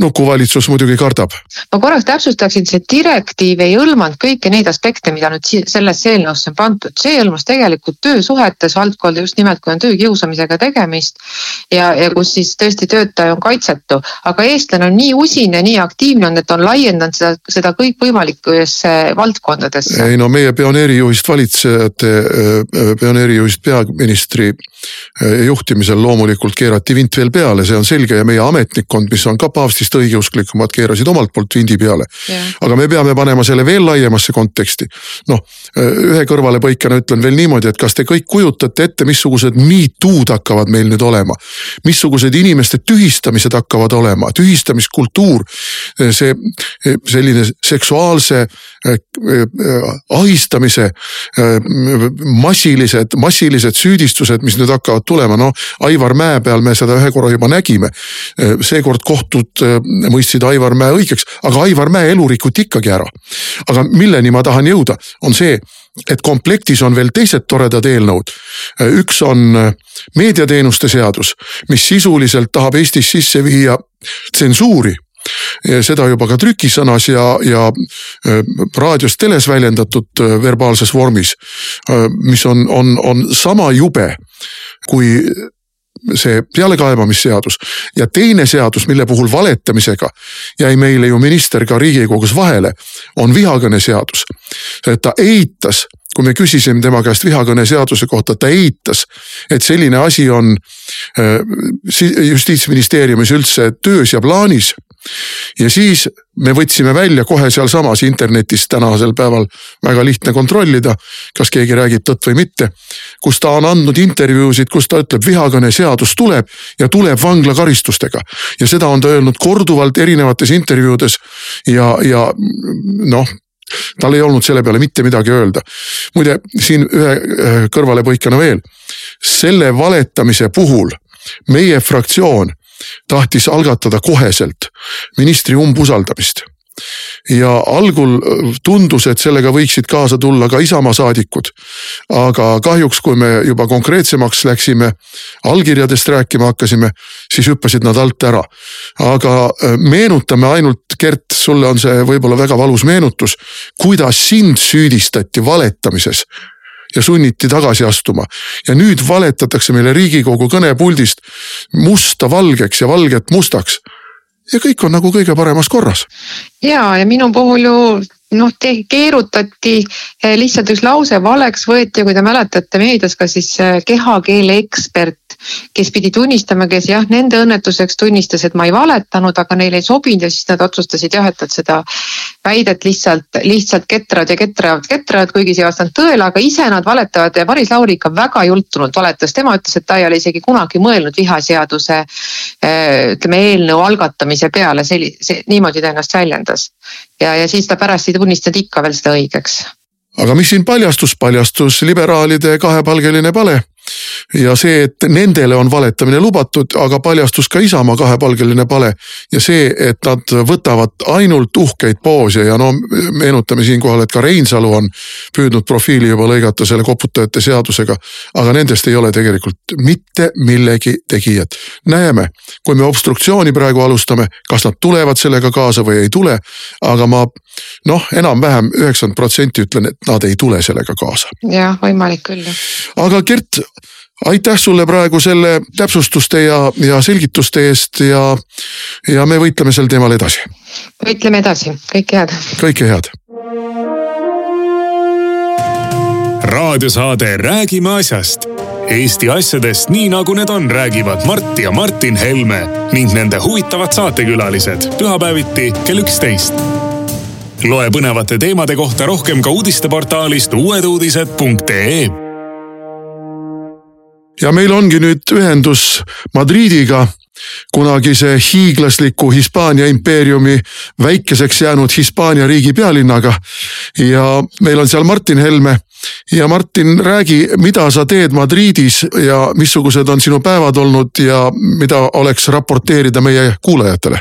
Speaker 2: nukuvalitsus muidugi kardab.
Speaker 4: ma korraks täpsustaksin, see direktiiv ei hõlmanud kõiki neid aspekte, mida nüüd sellesse eelnõusse on pandud, see hõlmas tegelikult töösuhetes valdkonda just nimelt, kui on töökiusamisega tegemist. ja, ja kus siis tõesti töötaja on kaitsetu, aga eestlane on nii usin ja nii aktiivne olnud, et on laiendanud seda, seda kõikvõimalikesse valdkondadesse.
Speaker 2: ei no meie pioneerijuhist valitsejate, pioneerijuhist peaministri juhtimisel loomulikult keerati vint veel peale, see on selge ja meie ametnikkond, mis on ka paavstist õigeusklikumad, keerasid omalt poolt vindi peale. aga me peame panema selle veel laiemasse konteksti. noh, ühe kõrvalepõikena ütlen veel niimoodi, et kas te kõik kujutate ette, missugused me too'd hakkavad meil nüüd olema. missugused inimeste tühistamised hakkavad olema, tühistamiskultuur, see selline seksuaalse äh, äh, ahistamise äh, massilised, massilised süüdistused, mis nüüd hakkavad tulema, no Aivar Mäe peal me seda ühe korra juba nägime. seekord kohtud mõistsid Aivar Mäe õigeks, aga Aivar Mäe elu rikuti ikkagi ära. aga milleni ma tahan jõuda, on see, et komplektis on veel teised toredad eelnõud. üks on meediateenuste seadus, mis sisuliselt tahab Eestis sisse viia tsensuuri seda juba ka trükisõnas ja, ja raadios-teles väljendatud verbaalses vormis. mis on, on, on sama jube kui see pealekaebamisseadus ja teine seadus, mille puhul valetamisega jäi meile ju minister ka riigikogus vahele, on vihakõneseadus. ta eitas kui me küsisime tema käest vihakõneseaduse kohta, ta eitas, et selline asi on justiitsministeeriumis üldse töös ja plaanis ja siis me võtsime välja kohe sealsamas internetis tänasel päeval väga lihtne kontrollida, kas keegi räägib tõtt või mitte. kus ta on andnud intervjuusid, kus ta ütleb, vihakõneseadus tuleb ja tuleb vanglakaristustega ja seda on ta öelnud korduvalt erinevates intervjuudes ja, ja noh tal ei olnud selle peale mitte midagi öelda. muide, siin ühe kõrvalepõikena veel. selle valetamise puhul meie fraktsioon tahtis algatada koheselt ministri umbusaldamist ja algul äh, tundus, et sellega võiksid kaasa tulla ka Isamaa saadikud. aga kahjuks, kui me juba konkreetsemaks läksime, allkirjadest rääkima hakkasime, siis hüppasid nad alt ära. aga äh, meenutame ainult, Gert, sulle on see võib-olla väga valus meenutus, kuidas sind süüdistati valetamises ja sunniti tagasi astuma. ja nüüd valetatakse meile riigikogu kõnepuldist musta valgeks ja valget mustaks. ja kõik on nagu kõige paremas korras.
Speaker 4: ja, ja minu puhul ju noh, keerutati eh, lihtsalt üks lause valeks võeti ja kui te mäletate meedias ka siis eh, kehakeele ekspert kes pidi tunnistama, kes jah, nende õnnetuseks tunnistas, et ma ei valetanud, aga neile ei sobinud ja siis nad otsustasid jah, et nad seda väidet lihtsalt, lihtsalt ketravad ja ketravad, ketravad, kuigi see ei vastanud tõele, aga ise nad valetavad ja Maris Lauri ikka väga jultunult valetas, tema ütles, et ta ei ole isegi kunagi mõelnud vihaseaduse eh, ütleme eelnõu algatamise peale, sellise, niimoodi ta ennast väljendas ja, ja siis ta pärast ei tunnistanud ikka veel seda õigeks.
Speaker 2: aga mis siin paljastus, paljastus liberaalide kahepalgeline pale ja see, et nendele on valetamine lubatud, aga paljastus ka Isamaa kahepalgeline pale ja see, et nad võtavad ainult uhkeid poose ja no meenutame siinkohal, et ka Reinsalu on püüdnud profiili juba lõigata selle koputajate seadusega. aga nendest ei ole tegelikult mitte millegi tegijat. näeme, kui me obstruktsiooni praegu alustame, kas nad tulevad sellega kaasa või ei tule, aga ma noh, enam-vähem üheksakümmend protsenti ütlen, et nad ei tule sellega kaasa.
Speaker 4: jah, võimalik küll
Speaker 2: aga Gert, aitäh sulle praegu selle täpsustuste ja, ja selgituste eest ja, ja me võitleme sel teemal edasi.
Speaker 4: võitleme edasi, kõike head.
Speaker 2: kõike head.
Speaker 1: raadiosaade Räägime asjast. Eesti asjadest nii nagu need on, räägivad Mart ja Martin Helme ning nende huvitavad saatekülalised pühapäeviti kell üksteist. loe põnevate teemade kohta rohkem ka uudisteportaalist uueduudised.ee
Speaker 2: ja meil ongi nüüd ühendus Madridiga, kunagise hiiglasliku Hispaania impeeriumi väikeseks jäänud Hispaania riigi pealinnaga. ja meil on seal Martin Helme ja Martin, räägi, mida sa teed Madridis ja missugused on sinu päevad olnud ja mida oleks raporteerida meie kuulajatele?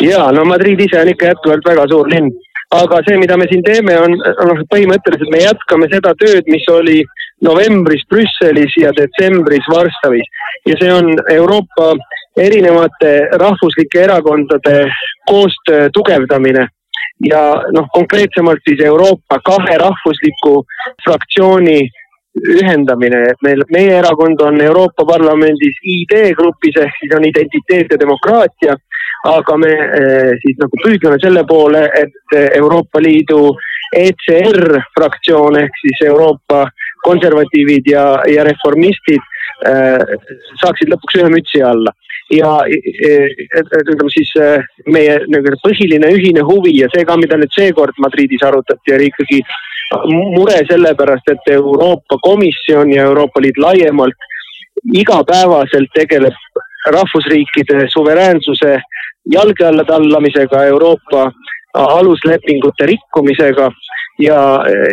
Speaker 5: ja no Madrid ise on ikka jätkuvalt väga suur linn, aga see, mida me siin teeme, on noh, põhimõtteliselt me jätkame seda tööd, mis oli novembris Brüsselis ja detsembris Varssavis. Ja see on Euroopa erinevate rahvuslike erakondade koostöö tugevdamine. Ja noh, konkreetsemalt siis Euroopa kahe rahvusliku fraktsiooni ühendamine, et meil, meie erakond on Euroopa Parlamendis ID grupis ehk siis on identiteet ja demokraatia. aga me eh, siis nagu püüdleme selle poole, et Euroopa Liidu ECR fraktsioon ehk siis Euroopa konservatiivid ja, ja reformistid äh, saaksid lõpuks ühe mütsi alla. ja ütleme siis äh, meie nagu põhiline ühine huvi ja see ka, mida nüüd seekord Madridis arutati, oli ikkagi mure selle pärast, et Euroopa Komisjon ja Euroopa Liit laiemalt igapäevaselt tegeleb rahvusriikide suveräänsuse jalge alla tallamisega, Euroopa aluslepingute rikkumisega ja,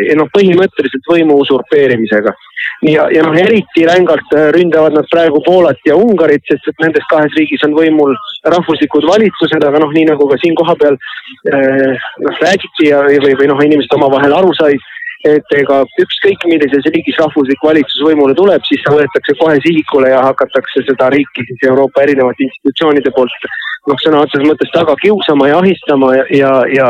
Speaker 5: ja noh, põhimõtteliselt võimu usurpeerimisega. ja, ja noh, eriti rängalt äh, ründavad nad praegu Poolat ja Ungarit, sest et nendes kahes riigis on võimul rahvuslikud valitsused, aga noh, nii nagu ka siin kohapeal äh, noh räägiti ja, või, või noh, inimesed omavahel aru said et ega ükskõik millises riigis rahvuslik valitsus võimule tuleb, siis see võetakse kohe sihikule ja hakatakse seda riiki siis Euroopa erinevate institutsioonide poolt noh, sõna otseses mõttes taga kiusama ja ahistama ja, ja, ja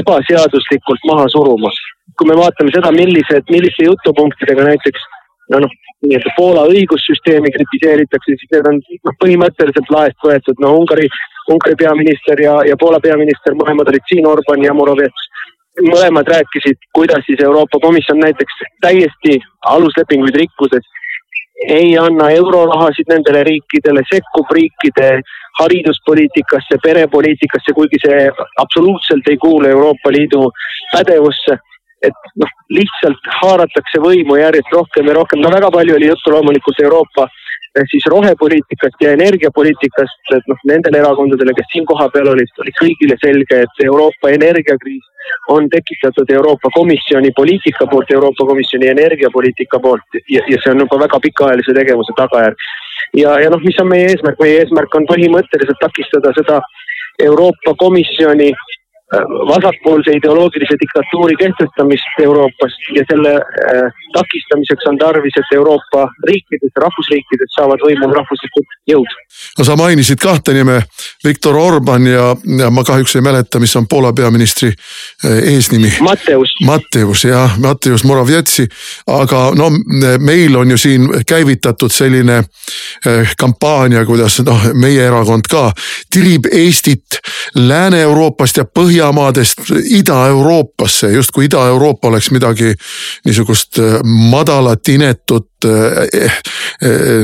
Speaker 5: ebaseaduslikult maha suruma. kui me vaatame seda, millised, milliste jutupunktidega näiteks no noh, nii-öelda Poola õigussüsteemi kritiseeritakse, siis need on noh, põhimõtteliselt laest võetud, no Ungari, Ungari peaminister ja, ja Poola peaminister mõlemad olid siin, Orban ja Morovets mõlemad rääkisid, kuidas siis Euroopa Komisjon näiteks täiesti aluslepinguid rikkudes ei anna eurorahasid nendele riikidele, sekkub riikide hariduspoliitikasse, perepoliitikasse, kuigi see absoluutselt ei kuulu Euroopa Liidu pädevusse. et noh, lihtsalt haaratakse võimu järjest rohkem ja rohkem, no väga palju oli juttu loomulikult Euroopa eh, siis rohepoliitikast ja energiapoliitikast, et noh, nendele erakondadele, kes siin kohapeal olid, oli kõigile selge, et Euroopa energiakriis on tekitatud Euroopa Komisjoni poliitika poolt, Euroopa Komisjoni energiapoliitika poolt. Ja, ja see on juba väga pikaajalise tegevuse tagajärg. Ja, ja noh, mis on meie eesmärk, meie eesmärk on põhimõtteliselt takistada seda Euroopa Komisjoni vasakpoolse ideoloogilise diktatuuri kehtestamist Euroopas ja selle äh, takistamiseks on tarvis, et Euroopa riikides, rahvusriikides saavad võimul rahvuslikud jõud.
Speaker 2: no sa mainisid kahte nime, Viktor Orban ja, ja ma kahjuks ei mäleta, mis on Poola peaministri äh, eesnimi.
Speaker 5: Matteus.
Speaker 2: Matteus jah, Matteus Moravetsi, aga no meil on ju siin käivitatud selline kampaania, kuidas noh, meie erakond ka tirib Eestit Lääne-Euroopast ja Põhja Põhjamaadest Ida-Euroopasse, justkui Ida-Euroopa oleks midagi niisugust äh, madalat, inetut,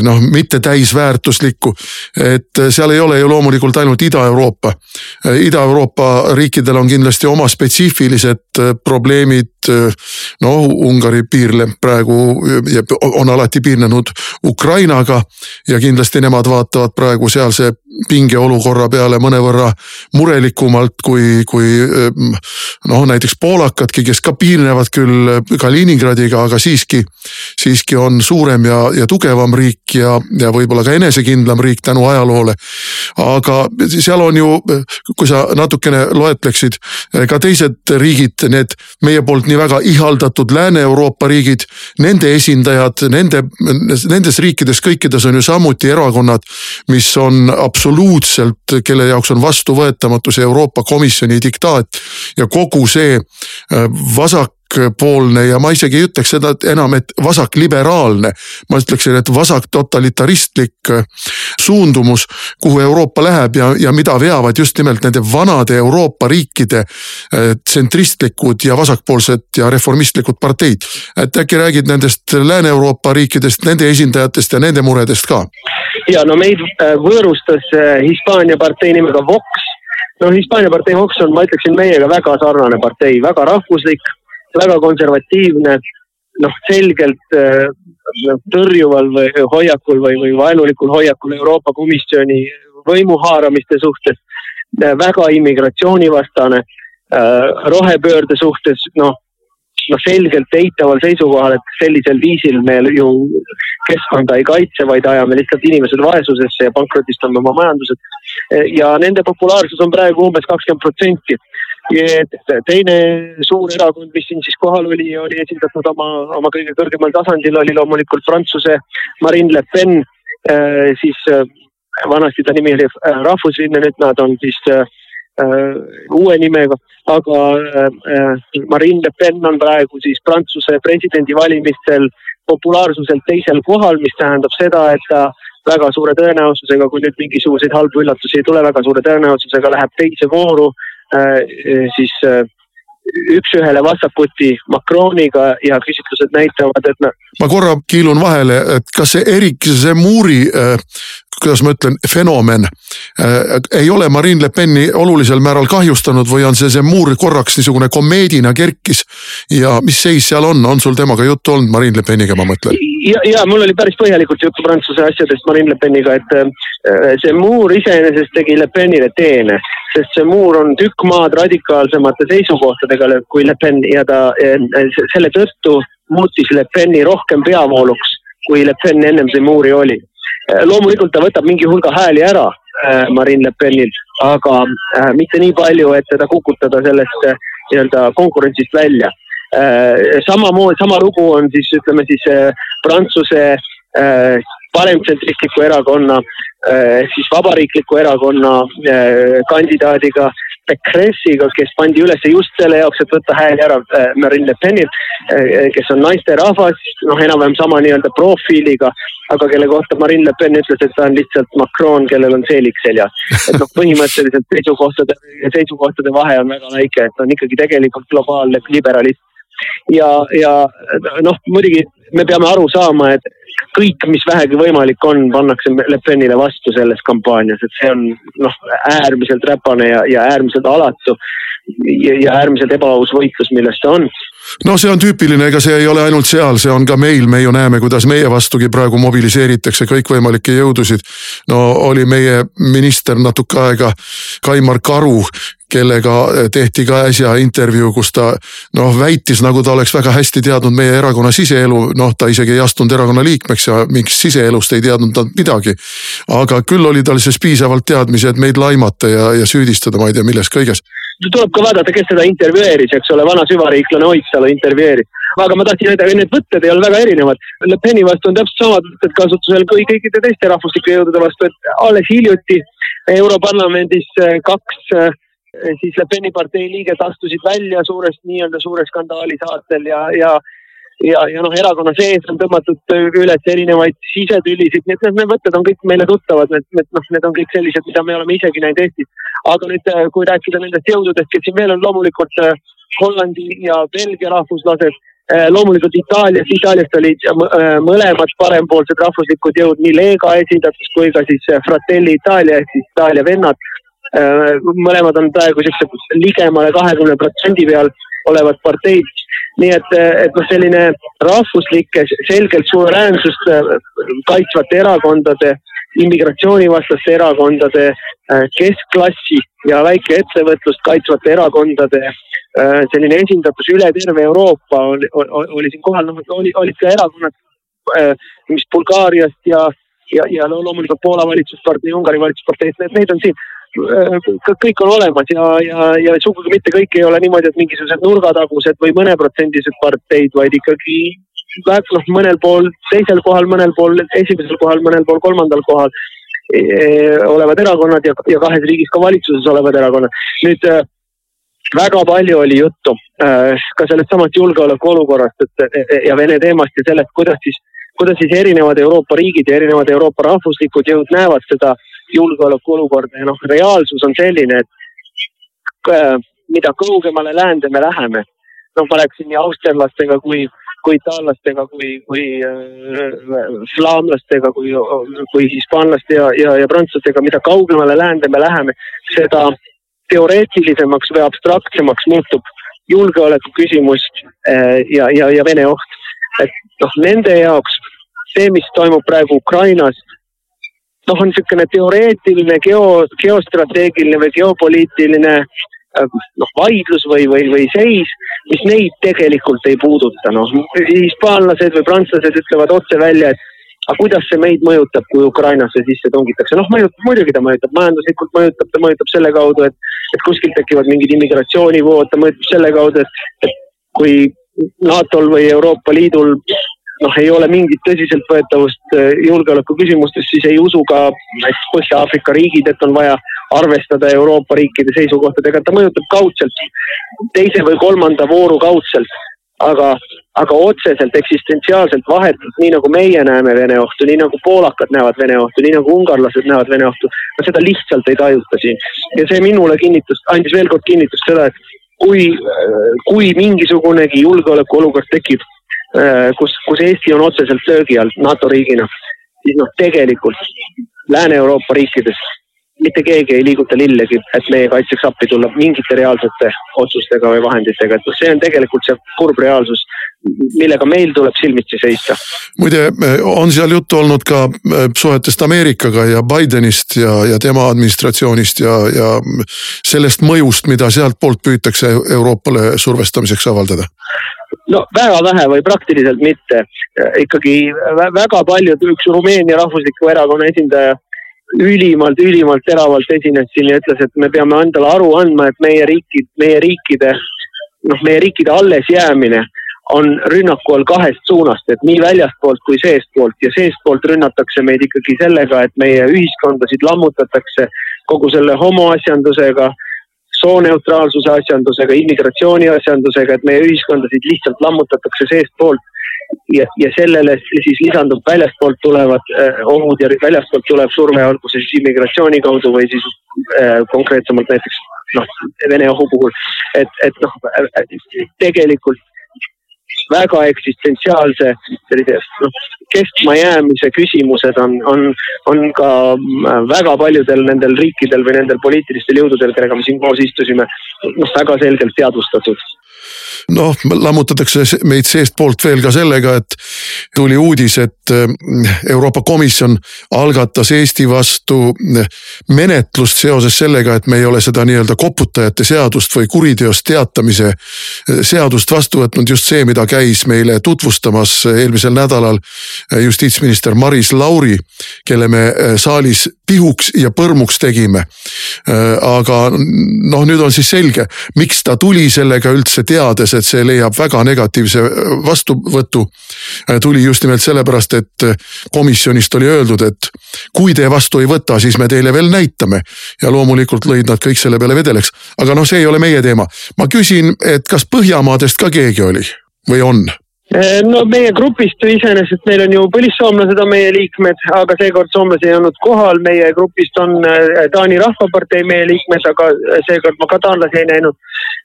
Speaker 2: noh, mitte täisväärtuslikku. et seal ei ole ju loomulikult ainult Ida-Euroopa. Ida-Euroopa riikidel on kindlasti oma spetsiifilised probleemid. noh, Ungari piirleb praegu ja on alati piirnenud Ukrainaga ja kindlasti nemad vaatavad praegu sealse pingeolukorra peale mõnevõrra murelikumalt kui, kui noh, näiteks poolakadki, kes ka piirnevad küll Kaliningradiga, aga siiski, siiski on suurem ja, ja tugevam riik ja, ja võib-olla ka enesekindlam riik tänu ajaloole. aga seal on ju, kui sa natukene loetleksid, ka teised riigid, need meie poolt nii väga ihaldatud Lääne-Euroopa riigid, nende esindajad, nende, nendes riikides kõikides on ju samuti erakonnad, mis on absoluutselt kelle jaoks on vastuvõetamatu see Euroopa Komisjoni diktaat ja kogu see äh, vasak vasakpoolne ja ma isegi ei ütleks seda et enam, et vasakliberaalne. ma ütleksin, et vasaktotalitaristlik äh, suundumus, kuhu Euroopa läheb ja, ja mida veavad just nimelt nende vanade Euroopa riikide äh, tsentristlikud ja vasakpoolsed ja reformistlikud parteid. et äkki räägid nendest Lääne-Euroopa riikidest, nende esindajatest ja nende muredest ka?
Speaker 5: ja no meid äh, võõrustas Hispaania partei nimega Vox. no Hispaania partei Vox on, ma ütleksin, meiega väga sarnane partei, väga rahvuslik, väga konservatiivne, noh, selgelt äh, tõrjuval või hoiakul või, või vaenulikul hoiakul Euroopa Komisjoni võimu haaramiste suhtes, väga immigratsioonivastane, rohepöörde suhtes, noh noh, selgelt eitaval seisukohal, et sellisel viisil me ju keskkonda ei kaitse, vaid ajame lihtsalt inimesed vaesusesse ja pankrotistame oma majandused. ja nende populaarsus on praegu umbes kakskümmend protsenti. Teine suur erakond, mis siin siis kohal oli, oli esindatud oma, oma kõige kõrgemal tasandil, oli loomulikult Prantsuse Marine Le Pen, siis vanasti ta nimi oli Rahvusrinne, nüüd nad on siis uue nimega. Aga äh, Marine Le Pen on praegu siis Prantsuse presidendivalimistel populaarsuselt teisel kohal, mis tähendab seda, et ta väga suure tõenäosusega, kui nüüd mingisuguseid halbu üllatusi ei tule, väga suure tõenäosusega läheb teise vooru. äh, siis äh, üks-ühele vastakuti Macroniga ja küsitlused näitavad, et.
Speaker 2: ma korra kiilun vahele, et kas see Erik Zemmouri äh, kuidas ma ütlen, fenomen. Äh, ei ole Marine Le Peni olulisel määral kahjustanud või on see Zemmour korraks niisugune komeedina kerkis? Ja mis seis seal on, on sul temaga juttu olnud, Marine Le Peniga ma mõtlen?
Speaker 5: ja, ja mul oli päris põhjalikult juttu Prantsuse asjadest Marine Le Peniga, et äh, Zemmour iseenesest tegi Le Penile teene, sest Zemmour on tükk maad radikaalsemate seisukohtadega kui Le Pen ja ta äh, selle tõttu muutis Le Peni rohkem peavooluks, kui Le Pen ennem Zemmouri oli. Äh, loomulikult ta võtab mingi hulga hääli ära äh, Marine Le Penil, aga äh, mitte nii palju, et teda kukutada sellest nii-öelda konkurentsist välja. samamoodi, sama lugu on siis ütleme siis Prantsuse paremtsentristliku erakonna ehk siis vabariikliku erakonna kandidaadiga Bekressiga, kes pandi üles just selle jaoks, et võtta hääli ära äh, Marine Le Penilt, äh, kes on naisterahvas, noh, enam-vähem sama nii-öelda profiiliga, aga kelle kohta Marine Le Pen ütles, et ta on lihtsalt Macron, kellel on seelik seljas. et noh, põhimõtteliselt seisukohtade, seisukohtade vahe on väga väike, et on ikkagi tegelikult globaalne liberalism. ja, ja noh, muidugi me peame aru saama, et kõik, mis vähegi võimalik on, pannakse Le Penile vastu selles kampaanias, et see on noh, äärmiselt räpane ja, ja äärmiselt alatu ja, ja äärmiselt ebaaus võitlus, milles ta on
Speaker 2: no see on tüüpiline, ega see ei ole ainult seal, see on ka meil, me ju näeme, kuidas meie vastugi praegu mobiliseeritakse kõikvõimalikke jõudusid. no oli meie minister natuke aega, Kaimar Karu, kellega tehti ka äsja intervjuu, kus ta noh, väitis, nagu ta oleks väga hästi teadnud meie erakonna siseelu, noh, ta isegi ei astunud erakonna liikmeks ja mingist siseelust ei teadnud ta midagi. aga küll oli tal siis piisavalt teadmisi, et meid laimata ja, ja süüdistada, ma ei tea, milles kõiges
Speaker 5: tuleb ka vaadata, kes teda intervjueeris, eks ole, vana süvariiklane Oidsalu intervjueeris. aga ma tahtsin öelda, need võtted ei ole väga erinevad. Le Peni vastu on täpselt samad võtted kasutusel kui kõikide teiste rahvuslike jõudude vastu, et alles hiljuti Europarlamendis eh, kaks eh, siis Le Peni partei liiget astusid välja suurest, nii-öelda suure skandaali saatel ja, ja ja, ja noh, erakonna sees on tõmmatud üles erinevaid sisetülisid, nii et need mõtted on kõik meile tuttavad, need, need noh, need on kõik sellised, mida me oleme isegi näinud Eestis. aga nüüd, äh, kui rääkida nendest jõududest, kes siin veel on, loomulikult äh, Hollandi ja Belgia rahvuslased äh, loomulikult Itaalias, Itaaliast olid mõlemad parempoolsed rahvuslikud jõud, nii Lega esindatus kui ka siis Fratelli Itaalia ehk siis Itaalia vennad. mõlemad on praegu siukse ligemale kahekümne protsendi peal olevad parteid nii et, et noh, selline rahvuslike, selgelt suveräänsust äh, kaitsvate erakondade, immigratsioonivastaste erakondade, äh, keskklassi ja väikeettevõtlust kaitsvate erakondade selline esindatus üle terve Euroopa oli, oli, oli siin kohal, noh oli, olid ka erakonnad, mis Bulgaariast ja, ja, ja loomulikult Poola valitsuspartei, Ungari valitsusparteid, need on siin kõik on olemas ja, ja, ja sugugi mitte kõik ei ole niimoodi, et mingisugused nurgatagused või mõneprotsendised parteid, vaid ikkagi noh, mõnel pool teisel kohal, mõnel pool esimesel kohal, mõnel pool kolmandal kohal e, e olevad erakonnad ja, ja kahes riigis ka valitsuses olevad erakonnad. nüüd äh, väga palju oli juttu äh, ka sellest samast julgeolekuolukorrast, et ja Vene teemast ja sellest, kuidas siis, kuidas siis erinevad Euroopa riigid ja erinevad Euroopa rahvuslikud jõud näevad seda äh, julgeolekuolukorda ja noh, reaalsus on selline, et äh, mida kaugemale läände me läheme, noh, ma rääkisin nii austerlastega kui, kui itaallastega, kui, kui äh, flaamlastega, kui, kui hispaanlaste ja, ja, ja prantslastega, mida kaugemale läände me läheme, seda teoreetilisemaks või abstraktsemaks muutub julgeoleku küsimus äh, ja, ja, ja Vene oht. et noh, nende jaoks see, mis toimub praegu Ukrainas noh, on niisugune teoreetiline geo, geostrateegiline või geopoliitiline äh, noh, vaidlus või, või, või seis, mis neid tegelikult ei puuduta, noh. hispaanlased või prantslased ütlevad otse välja, et aga kuidas see meid mõjutab, kui Ukrainasse sisse tungitakse, noh mõjutab, muidugi ta mõjutab, majanduslikult mõjutab, ta mõjutab selle kaudu, et, et kuskilt tekivad mingid immigratsioonivood, ta mõjutab selle kaudu, et, et kui NATO-l või Euroopa Liidul noh, ei ole mingit tõsiseltvõetavust äh, julgeoleku küsimustes, siis ei usu ka näiteks Põhja-Aafrika riigid, et on vaja arvestada Euroopa riikide seisukohtadega, ta mõjutab kaudselt, teise või kolmanda vooru kaudselt, aga, aga otseselt eksistentsiaalselt vahetult, nii nagu meie näeme Vene ohtu, nii nagu poolakad näevad Vene ohtu, nii nagu ungarlased näevad Vene ohtu, no seda lihtsalt ei tajuta siin. ja see minule kinnitust, andis veel kord kinnitust seda, et kui, kui mingisugunegi julgeolekuolukord tekib kus, kus Eesti on otseselt löögi all NATO riigina, siis noh, tegelikult Lääne-Euroopa riikides mitte keegi ei liiguta lillegi, et meie kaitseks appi tulla mingite reaalsete otsustega või vahenditega, et noh, see on tegelikult see kurb reaalsus, millega meil tuleb silmitsi seista.
Speaker 2: muide, on seal juttu olnud ka äh, suhetest Ameerikaga ja Bidenist ja, ja tema administratsioonist ja, ja sellest mõjust, mida sealtpoolt püütakse Euroopale survestamiseks avaldada?
Speaker 5: No väga vähe või praktiliselt mitte. ikkagi väga paljud, üks Rumeenia rahvusliku erakonna esindaja ülimalt, ülimalt teravalt esines siin ja ütles, et me peame endale aru andma, et meie riikid, meie riikide, noh, meie riikide allesjäämine on rünnaku all kahest suunast, et nii väljastpoolt kui seestpoolt ja seestpoolt rünnatakse meid ikkagi sellega, et meie ühiskondasid lammutatakse kogu selle homoasjandusega, sooneutraalsuse asjandusega, immigratsiooni asjandusega, et meie ühiskondasid lihtsalt lammutatakse seestpoolt ja, ja sellele siis lisandub väljastpoolt tulevad äh, ohud ja väljastpoolt tuleb surve, olgu see siis immigratsiooni kaudu või siis äh, konkreetsemalt näiteks noh, Vene ohu puhul. et, et noh, tegelikult väga eksistentsiaalse sellise noh, kestmajäämise küsimused on, on, on ka väga paljudel nendel riikidel või nendel poliitilistel jõududel, kellega me siin koos istusime, noh väga selgelt teadvustatud
Speaker 2: noh, lammutatakse meid seestpoolt veel ka sellega, et tuli uudis, et eh, Euroopa Komisjon algatas Eesti vastu eh, menetlust seoses sellega, et me ei ole seda nii-öelda koputajate seadust või kuriteost teatamise eh, seadust vastu võtnud. just see, mida käis meile tutvustamas eelmisel nädalal justiitsminister Maris Lauri, kelle me saalis pihuks ja põrmuks tegime. aga noh, nüüd on siis selge, miks ta tuli sellega üldse teades, et see leiab väga negatiivse äh, vastuvõtu. Äh, tuli just nimelt sellepärast, et äh, komisjonist oli öeldud, et kui te vastu ei võta, siis me teile veel näitame. ja loomulikult lõid nad kõik selle peale vedeleks, aga noh, see ei ole meie teema. ma küsin, et kas Põhjamaadest ka keegi oli või on?
Speaker 5: No meie grupist iseenesest meil on ju põlissoomlased on meie liikmed, aga seekord soomlasi ei olnud kohal, meie grupist on Taani Rahvapartei meie liikmed, aga seekord ma ka taanlasi ei näinud.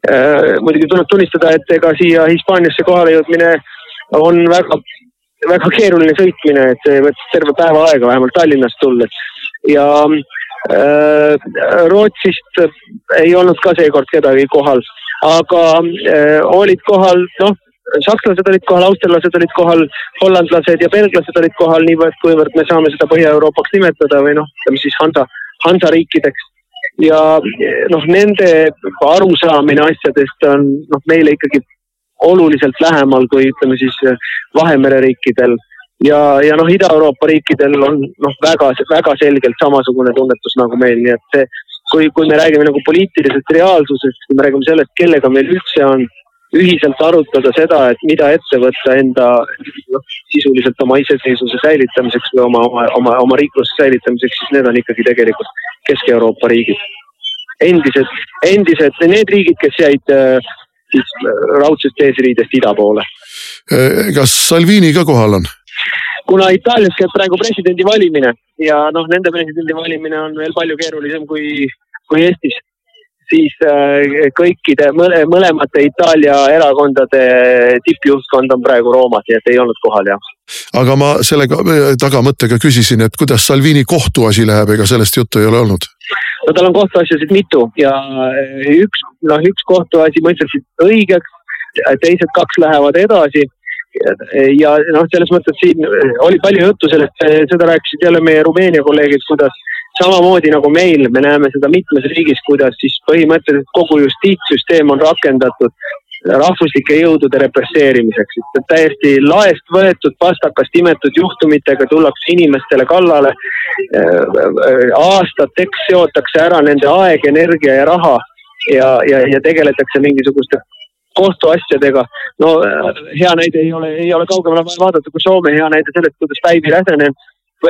Speaker 5: Äh, muidugi tuleb tunnistada, et ega siia Hispaaniasse kohale jõudmine on väga, väga keeruline sõitmine, et see võttis terve päeva aega vähemalt Tallinnast tulles ja äh, Rootsist ei olnud ka seekord kedagi kohal, aga äh, olid kohal noh sakslased olid kohal, austerlased olid kohal, hollandlased ja belglased olid kohal, niivõrd, kuivõrd me saame seda Põhja-Euroopaks nimetada või noh, ütleme siis Hansa, Hansa riikideks. Ja noh, nende arusaamine asjadest on noh, meile ikkagi oluliselt lähemal kui ütleme siis Vahemere riikidel. Ja, ja noh, Ida-Euroopa riikidel on noh, väga, väga selgelt samasugune tunnetus nagu meil, nii et see, kui, kui me räägime nagu poliitilisest reaalsusest, kui me räägime sellest, kellega meil üldse on ühiselt arutada seda, et mida ette võtta enda noh, sisuliselt oma iseseisvuse säilitamiseks või oma, oma, oma, oma riikluse säilitamiseks, siis need on ikkagi tegelikult Kesk-Euroopa riigid. endised, endised need riigid, kes jäid äh, siis äh, raudsest eesriidest ida poole.
Speaker 2: Äh, kas Salvini ka kohal on?
Speaker 5: kuna Itaalias käib praegu presidendi valimine ja noh, nende presidendi valimine on veel palju keerulisem kui, kui Eestis siis äh, kõikide mõlemate Itaalia erakondade tippjuhtkond on praegu Roomas, nii et ei olnud kohal jah.
Speaker 2: aga ma selle tagamõttega küsisin, et kuidas Salvini kohtuasi läheb, ega sellest juttu ei ole olnud?
Speaker 5: no tal on kohtuasjasid mitu ja äh, üks, noh üks kohtuasi mõisteti õigeks, teised kaks lähevad edasi ja noh, selles mõttes siin oli palju juttu sellest, seda rääkisid jälle meie Rumeenia kolleegid, kuidas samamoodi nagu meil, me näeme seda mitmes riigis, kuidas siis põhimõtteliselt kogu justiitssüsteem on rakendatud rahvuslike jõudude represseerimiseks, et täiesti laest võetud, pastakast imetud juhtumitega tullakse inimestele kallale. aastateks seotakse ära nende aeg, energia ja raha ja, ja, ja tegeletakse mingisuguste kohtuasjadega. no hea näide ei ole, ei ole kaugemale vaja vaadata kui Soome hea näide sellest, kuidas Päivi Räsänen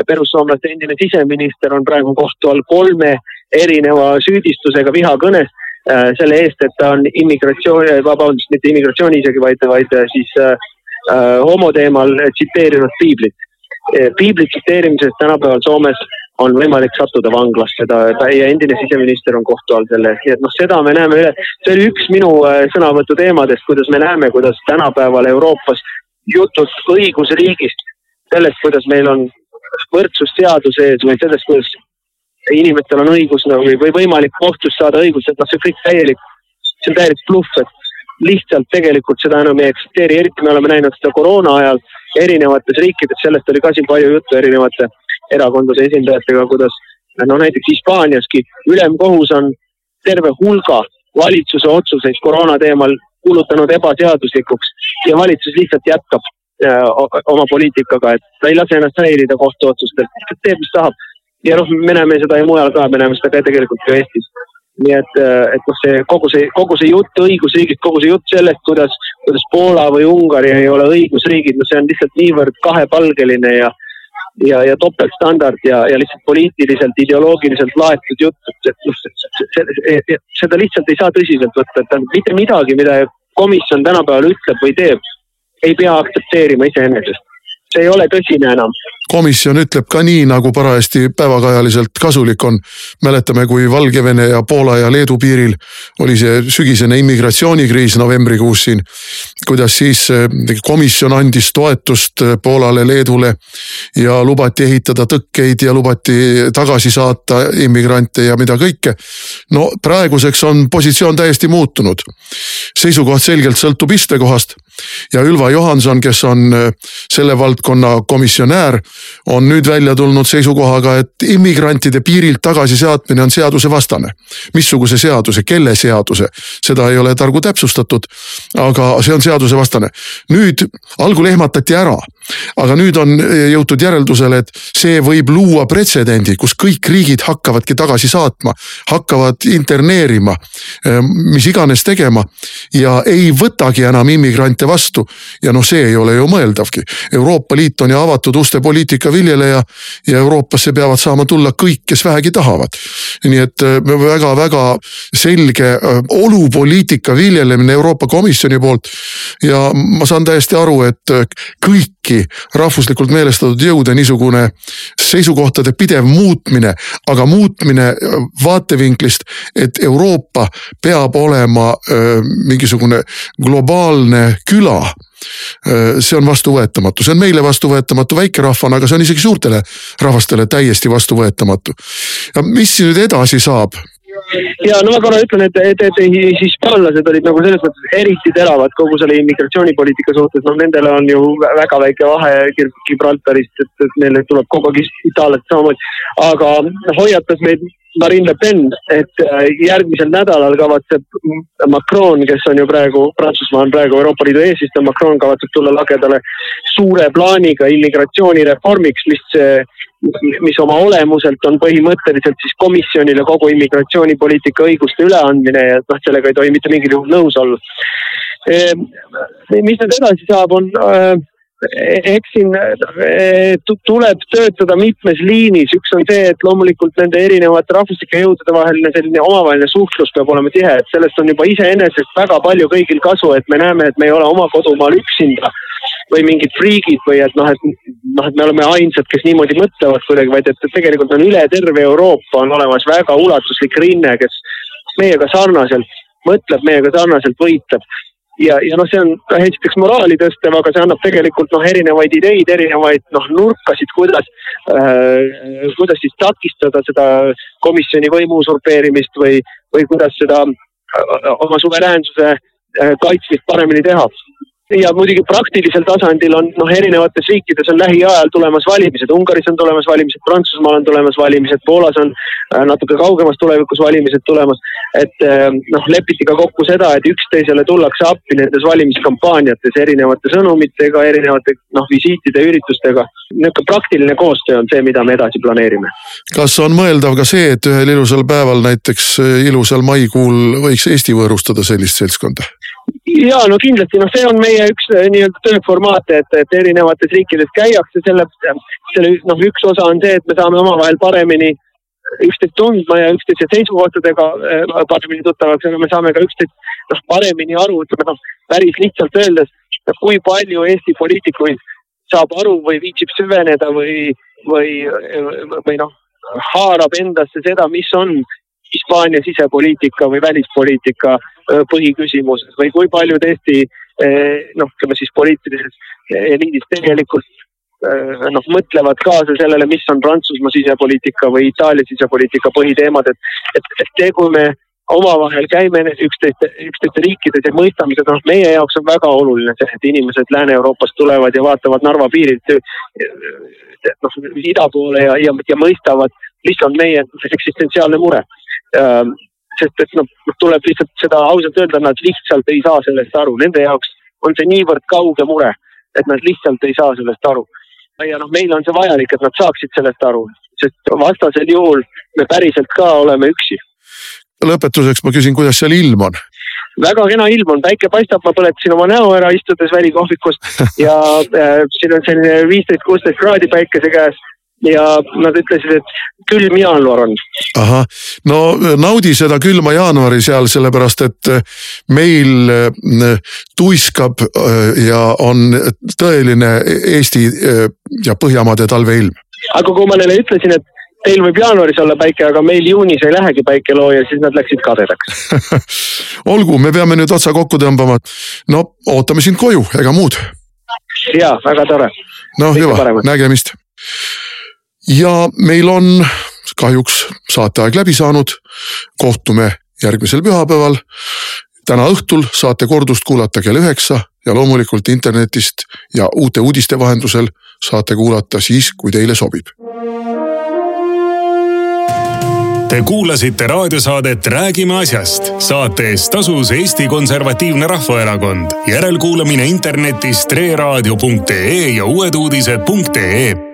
Speaker 5: perussuomlaste endine siseminister on praegu kohtu all kolme erineva süüdistusega vihakõnes äh, selle eest, et ta on immigratsiooni, vabandust, mitte immigratsiooni isegi, vaid, vaid äh, siis äh, äh, homo teemal tsiteerinud piiblit. piibli tsiteerimisest tänapäeval Soomes on võimalik sattuda vanglasse, ta, ta ja endine siseminister on kohtu all selle eest, nii et noh, seda me näeme üle. see oli üks minu sõnavõtu teemadest, kuidas me näeme, kuidas tänapäeval Euroopas jutud õigusriigist, sellest, kuidas meil on võrdsust seaduse ees või sellest, kuidas inimestel on õigus nagu või, või võimalik kohtust saada õigus, et noh, see kõik täielik, see on täielik bluff, et lihtsalt tegelikult seda enam ei eksisteeri, eriti me oleme näinud seda koroona ajal erinevates riikides, sellest oli ka siin palju juttu erinevate erakondade esindajatega, kuidas no näiteks Hispaaniaski ülemkohus on terve hulga valitsuse otsuseid koroona teemal kuulutanud ebaseaduslikuks ja valitsus lihtsalt jätkab oma poliitikaga, et ta ei lase ennast häirida kohtuotsustelt, teeb, mis tahab. ja noh, me näeme seda ju mujal ka, me näeme seda ka tegelikult ju Eestis. nii et, et noh, see kogu see, kogu see jutt õigusriigist, kogu see jutt sellest, kuidas, kuidas Poola või Ungari ei ole õigusriigid, no see on lihtsalt niivõrd kahepalgeline ja ja, ja topeltstandard ja, ja lihtsalt poliitiliselt, ideoloogiliselt laetud jutt, et noh, seda lihtsalt ei saa tõsiselt võtta, et mitte midagi, mida komisjon tänapäeval ütleb või teeb, ei pea aktsepteerima iseenesest. see ei ole tõsine enam
Speaker 2: komisjon ütleb ka nii, nagu parajasti päevakajaliselt kasulik on. mäletame, kui Valgevene ja Poola ja Leedu piiril oli see sügisene immigratsioonikriis novembrikuus siin. kuidas siis eh, komisjon andis toetust eh, Poolale, Leedule ja lubati ehitada tõkkeid ja lubati tagasi saata immigrante ja mida kõike. no praeguseks on positsioon täiesti muutunud. seisukoht selgelt sõltub istekohast ja Ülva Johanson, kes on äh, selle valdkonna komisjonäär, on nüüd välja tulnud seisukohaga, et immigrantide piirilt tagasiseadmine on seadusevastane. missuguse seaduse, kelle seaduse, seda ei ole targu täpsustatud. aga see on seadusevastane. nüüd algul ehmatati ära aga nüüd on eh, jõutud järeldusele, et see võib luua pretsedendi, kus kõik riigid hakkavadki tagasi saatma, hakkavad interneerima, eh, mis iganes tegema ja ei võtagi enam immigrante vastu. ja noh, see ei ole ju mõeldavgi. Euroopa Liit on ju avatud uste poliitika viljeleja ja Euroopasse peavad saama tulla kõik, kes vähegi tahavad. nii et väga-väga eh, selge olupoliitika viljelemine Euroopa Komisjoni poolt ja ma saan täiesti aru, et kõiki rahvuslikult meelestatud jõude niisugune seisukohtade pidev muutmine, aga muutmine vaatevinklist, et Euroopa peab olema öö, mingisugune globaalne küla see on vastuvõetamatu, see on meile vastuvõetamatu väikerahvana, aga see on isegi suurtele rahvastele täiesti vastuvõetamatu. ja mis nüüd edasi saab?
Speaker 5: Ja no ma korra ütlen, et, et, et hispaanlased olid nagu selles mõttes eriti teravad kogu selle immigratsioonipoliitika suhtes, noh nendele on ju väga väike vahe Gibraltarist, et, et neile tuleb kogu aeg itaallased samamoodi. aga hoiatas meid Marine Le Pen, et äh, järgmisel nädalal kavatseb Macron, kes on ju praegu, Prantsusmaa on praegu Euroopa Liidu eesistuja, Macron kavatseb tulla lagedale suure plaaniga immigratsioonireformiks, mis mis oma olemuselt on põhimõtteliselt siis komisjonile kogu immigratsioonipoliitika õiguste üleandmine ja noh, sellega ei tohi mitte mingil juhul nõus olla. Ehm, mis nüüd edasi saab, on äh, eks siin äh, tuleb töötada mitmes liinis, üks on see, et loomulikult nende erinevate rahvuslike jõudude vaheline selline omavaheline suhtlus peab olema tihe, et sellest on juba iseenesest väga palju kõigil kasu, et me näeme, et me ei ole oma kodumaal üksinda või mingid friigid või et noh, et noh, et me oleme ainsad, kes niimoodi mõtlevad kuidagi, vaid et tegelikult on üle terve Euroopa on olemas väga ulatuslik rinne, kes meiega sarnaselt mõtleb, meiega sarnaselt võitleb. Ja, ja noh, see on esiteks moraali tõstev, aga see annab tegelikult noh, erinevaid ideid, erinevaid noh, nurkasid, kuidas äh,, kuidas siis takistada seda komisjoni võimu usurpeerimist või, või kuidas seda äh, oma suveräänsuse äh, kaitsmist paremini teha ja muidugi praktilisel tasandil on noh, erinevates riikides on lähiajal tulemas valimised, Ungaris on tulemas valimised, Prantsusmaal on tulemas valimised, Poolas on äh, natuke kaugemas tulevikus valimised tulemas. et äh, noh, lepiti ka kokku seda, et üksteisele tullakse appi nendes valimiskampaaniates erinevate sõnumitega, erinevate noh, visiitide, üritustega. niisugune praktiline koostöö on see, mida me edasi planeerime.
Speaker 2: kas on mõeldav ka see, et ühel ilusal päeval, näiteks ilusal maikuul võiks Eesti võõrustada sellist seltskonda?
Speaker 5: Ja no kindlasti, noh, see on meie üks äh, nii-öelda tööformaat, et, et erinevates riikides käiakse selle, selle noh, üks osa on see, et me saame omavahel paremini üksteist tundma ja üksteise seisukohtadega äh, paremini tuttavaks, aga me saame ka üksteist noh, paremini aru, ütleme noh, päris lihtsalt öeldes, kui palju Eesti poliitikuid saab aru või viitsib süveneda või, või, või noh, haarab endasse seda, mis on Hispaania sisepoliitika või välispoliitika põhiküsimuses või kui paljud Eesti noh, ütleme siis poliitilises eliidis tegelikult noh, mõtlevad kaasa sellele, mis on Prantsusmaa sisepoliitika või Itaalia sisepoliitika põhiteemad, et, et, et see, kui me omavahel käime üksteist, üksteiste riikides ja mõistame seda, noh, meie jaoks on väga oluline see, et inimesed Lääne-Euroopast tulevad ja vaatavad Narva piirilt noh, ida poole ja, ja, ja mõistavad, mis on meie eksistentsiaalne mure sest et noh, tuleb lihtsalt seda ausalt öelda, nad lihtsalt ei saa sellest aru, nende jaoks on see niivõrd kauge mure, et nad lihtsalt ei saa sellest aru. ja noh, meil on see vajalik, et nad saaksid sellest aru, sest vastasel juhul me päriselt ka oleme üksi.
Speaker 2: Lõpetuseks ma küsin, kuidas seal ilm on?
Speaker 5: väga kena ilm on, päike paistab, ma põletasin oma näo ära, istudes välikohvikus ja äh, siin on selline viisteist, kuusteist kraadi päikese käes ja nad ütlesid, et külm jaanuar on.
Speaker 2: ahah, no naudi seda külma jaanuari seal, sellepärast et meil äh, tuiskab äh, ja on tõeline Eesti äh, ja Põhjamaade talveilm.
Speaker 5: aga kui ma neile ütlesin, et teil võib jaanuaris olla päike, aga meil juunis ei lähegi päike looja, siis nad läksid kadedaks
Speaker 2: olgu, me peame nüüd otsa kokku tõmbama. no ootame sind koju, ega muud.
Speaker 5: ja väga tore.
Speaker 2: noh, hüva, nägemist. Ja meil on kahjuks saateaeg läbi saanud. kohtume järgmisel pühapäeval. täna õhtul saate kordust kuulata kell üheksa ja loomulikult internetist ja uute uudiste vahendusel saate kuulata siis, kui teile sobib
Speaker 1: Te kuulasite raadiosaadet Räägime asjast. saate eest tasus Eesti Konservatiivne Rahvaerakond. järelkuulamine internetis treeraadio.ee ja uueduudised.ee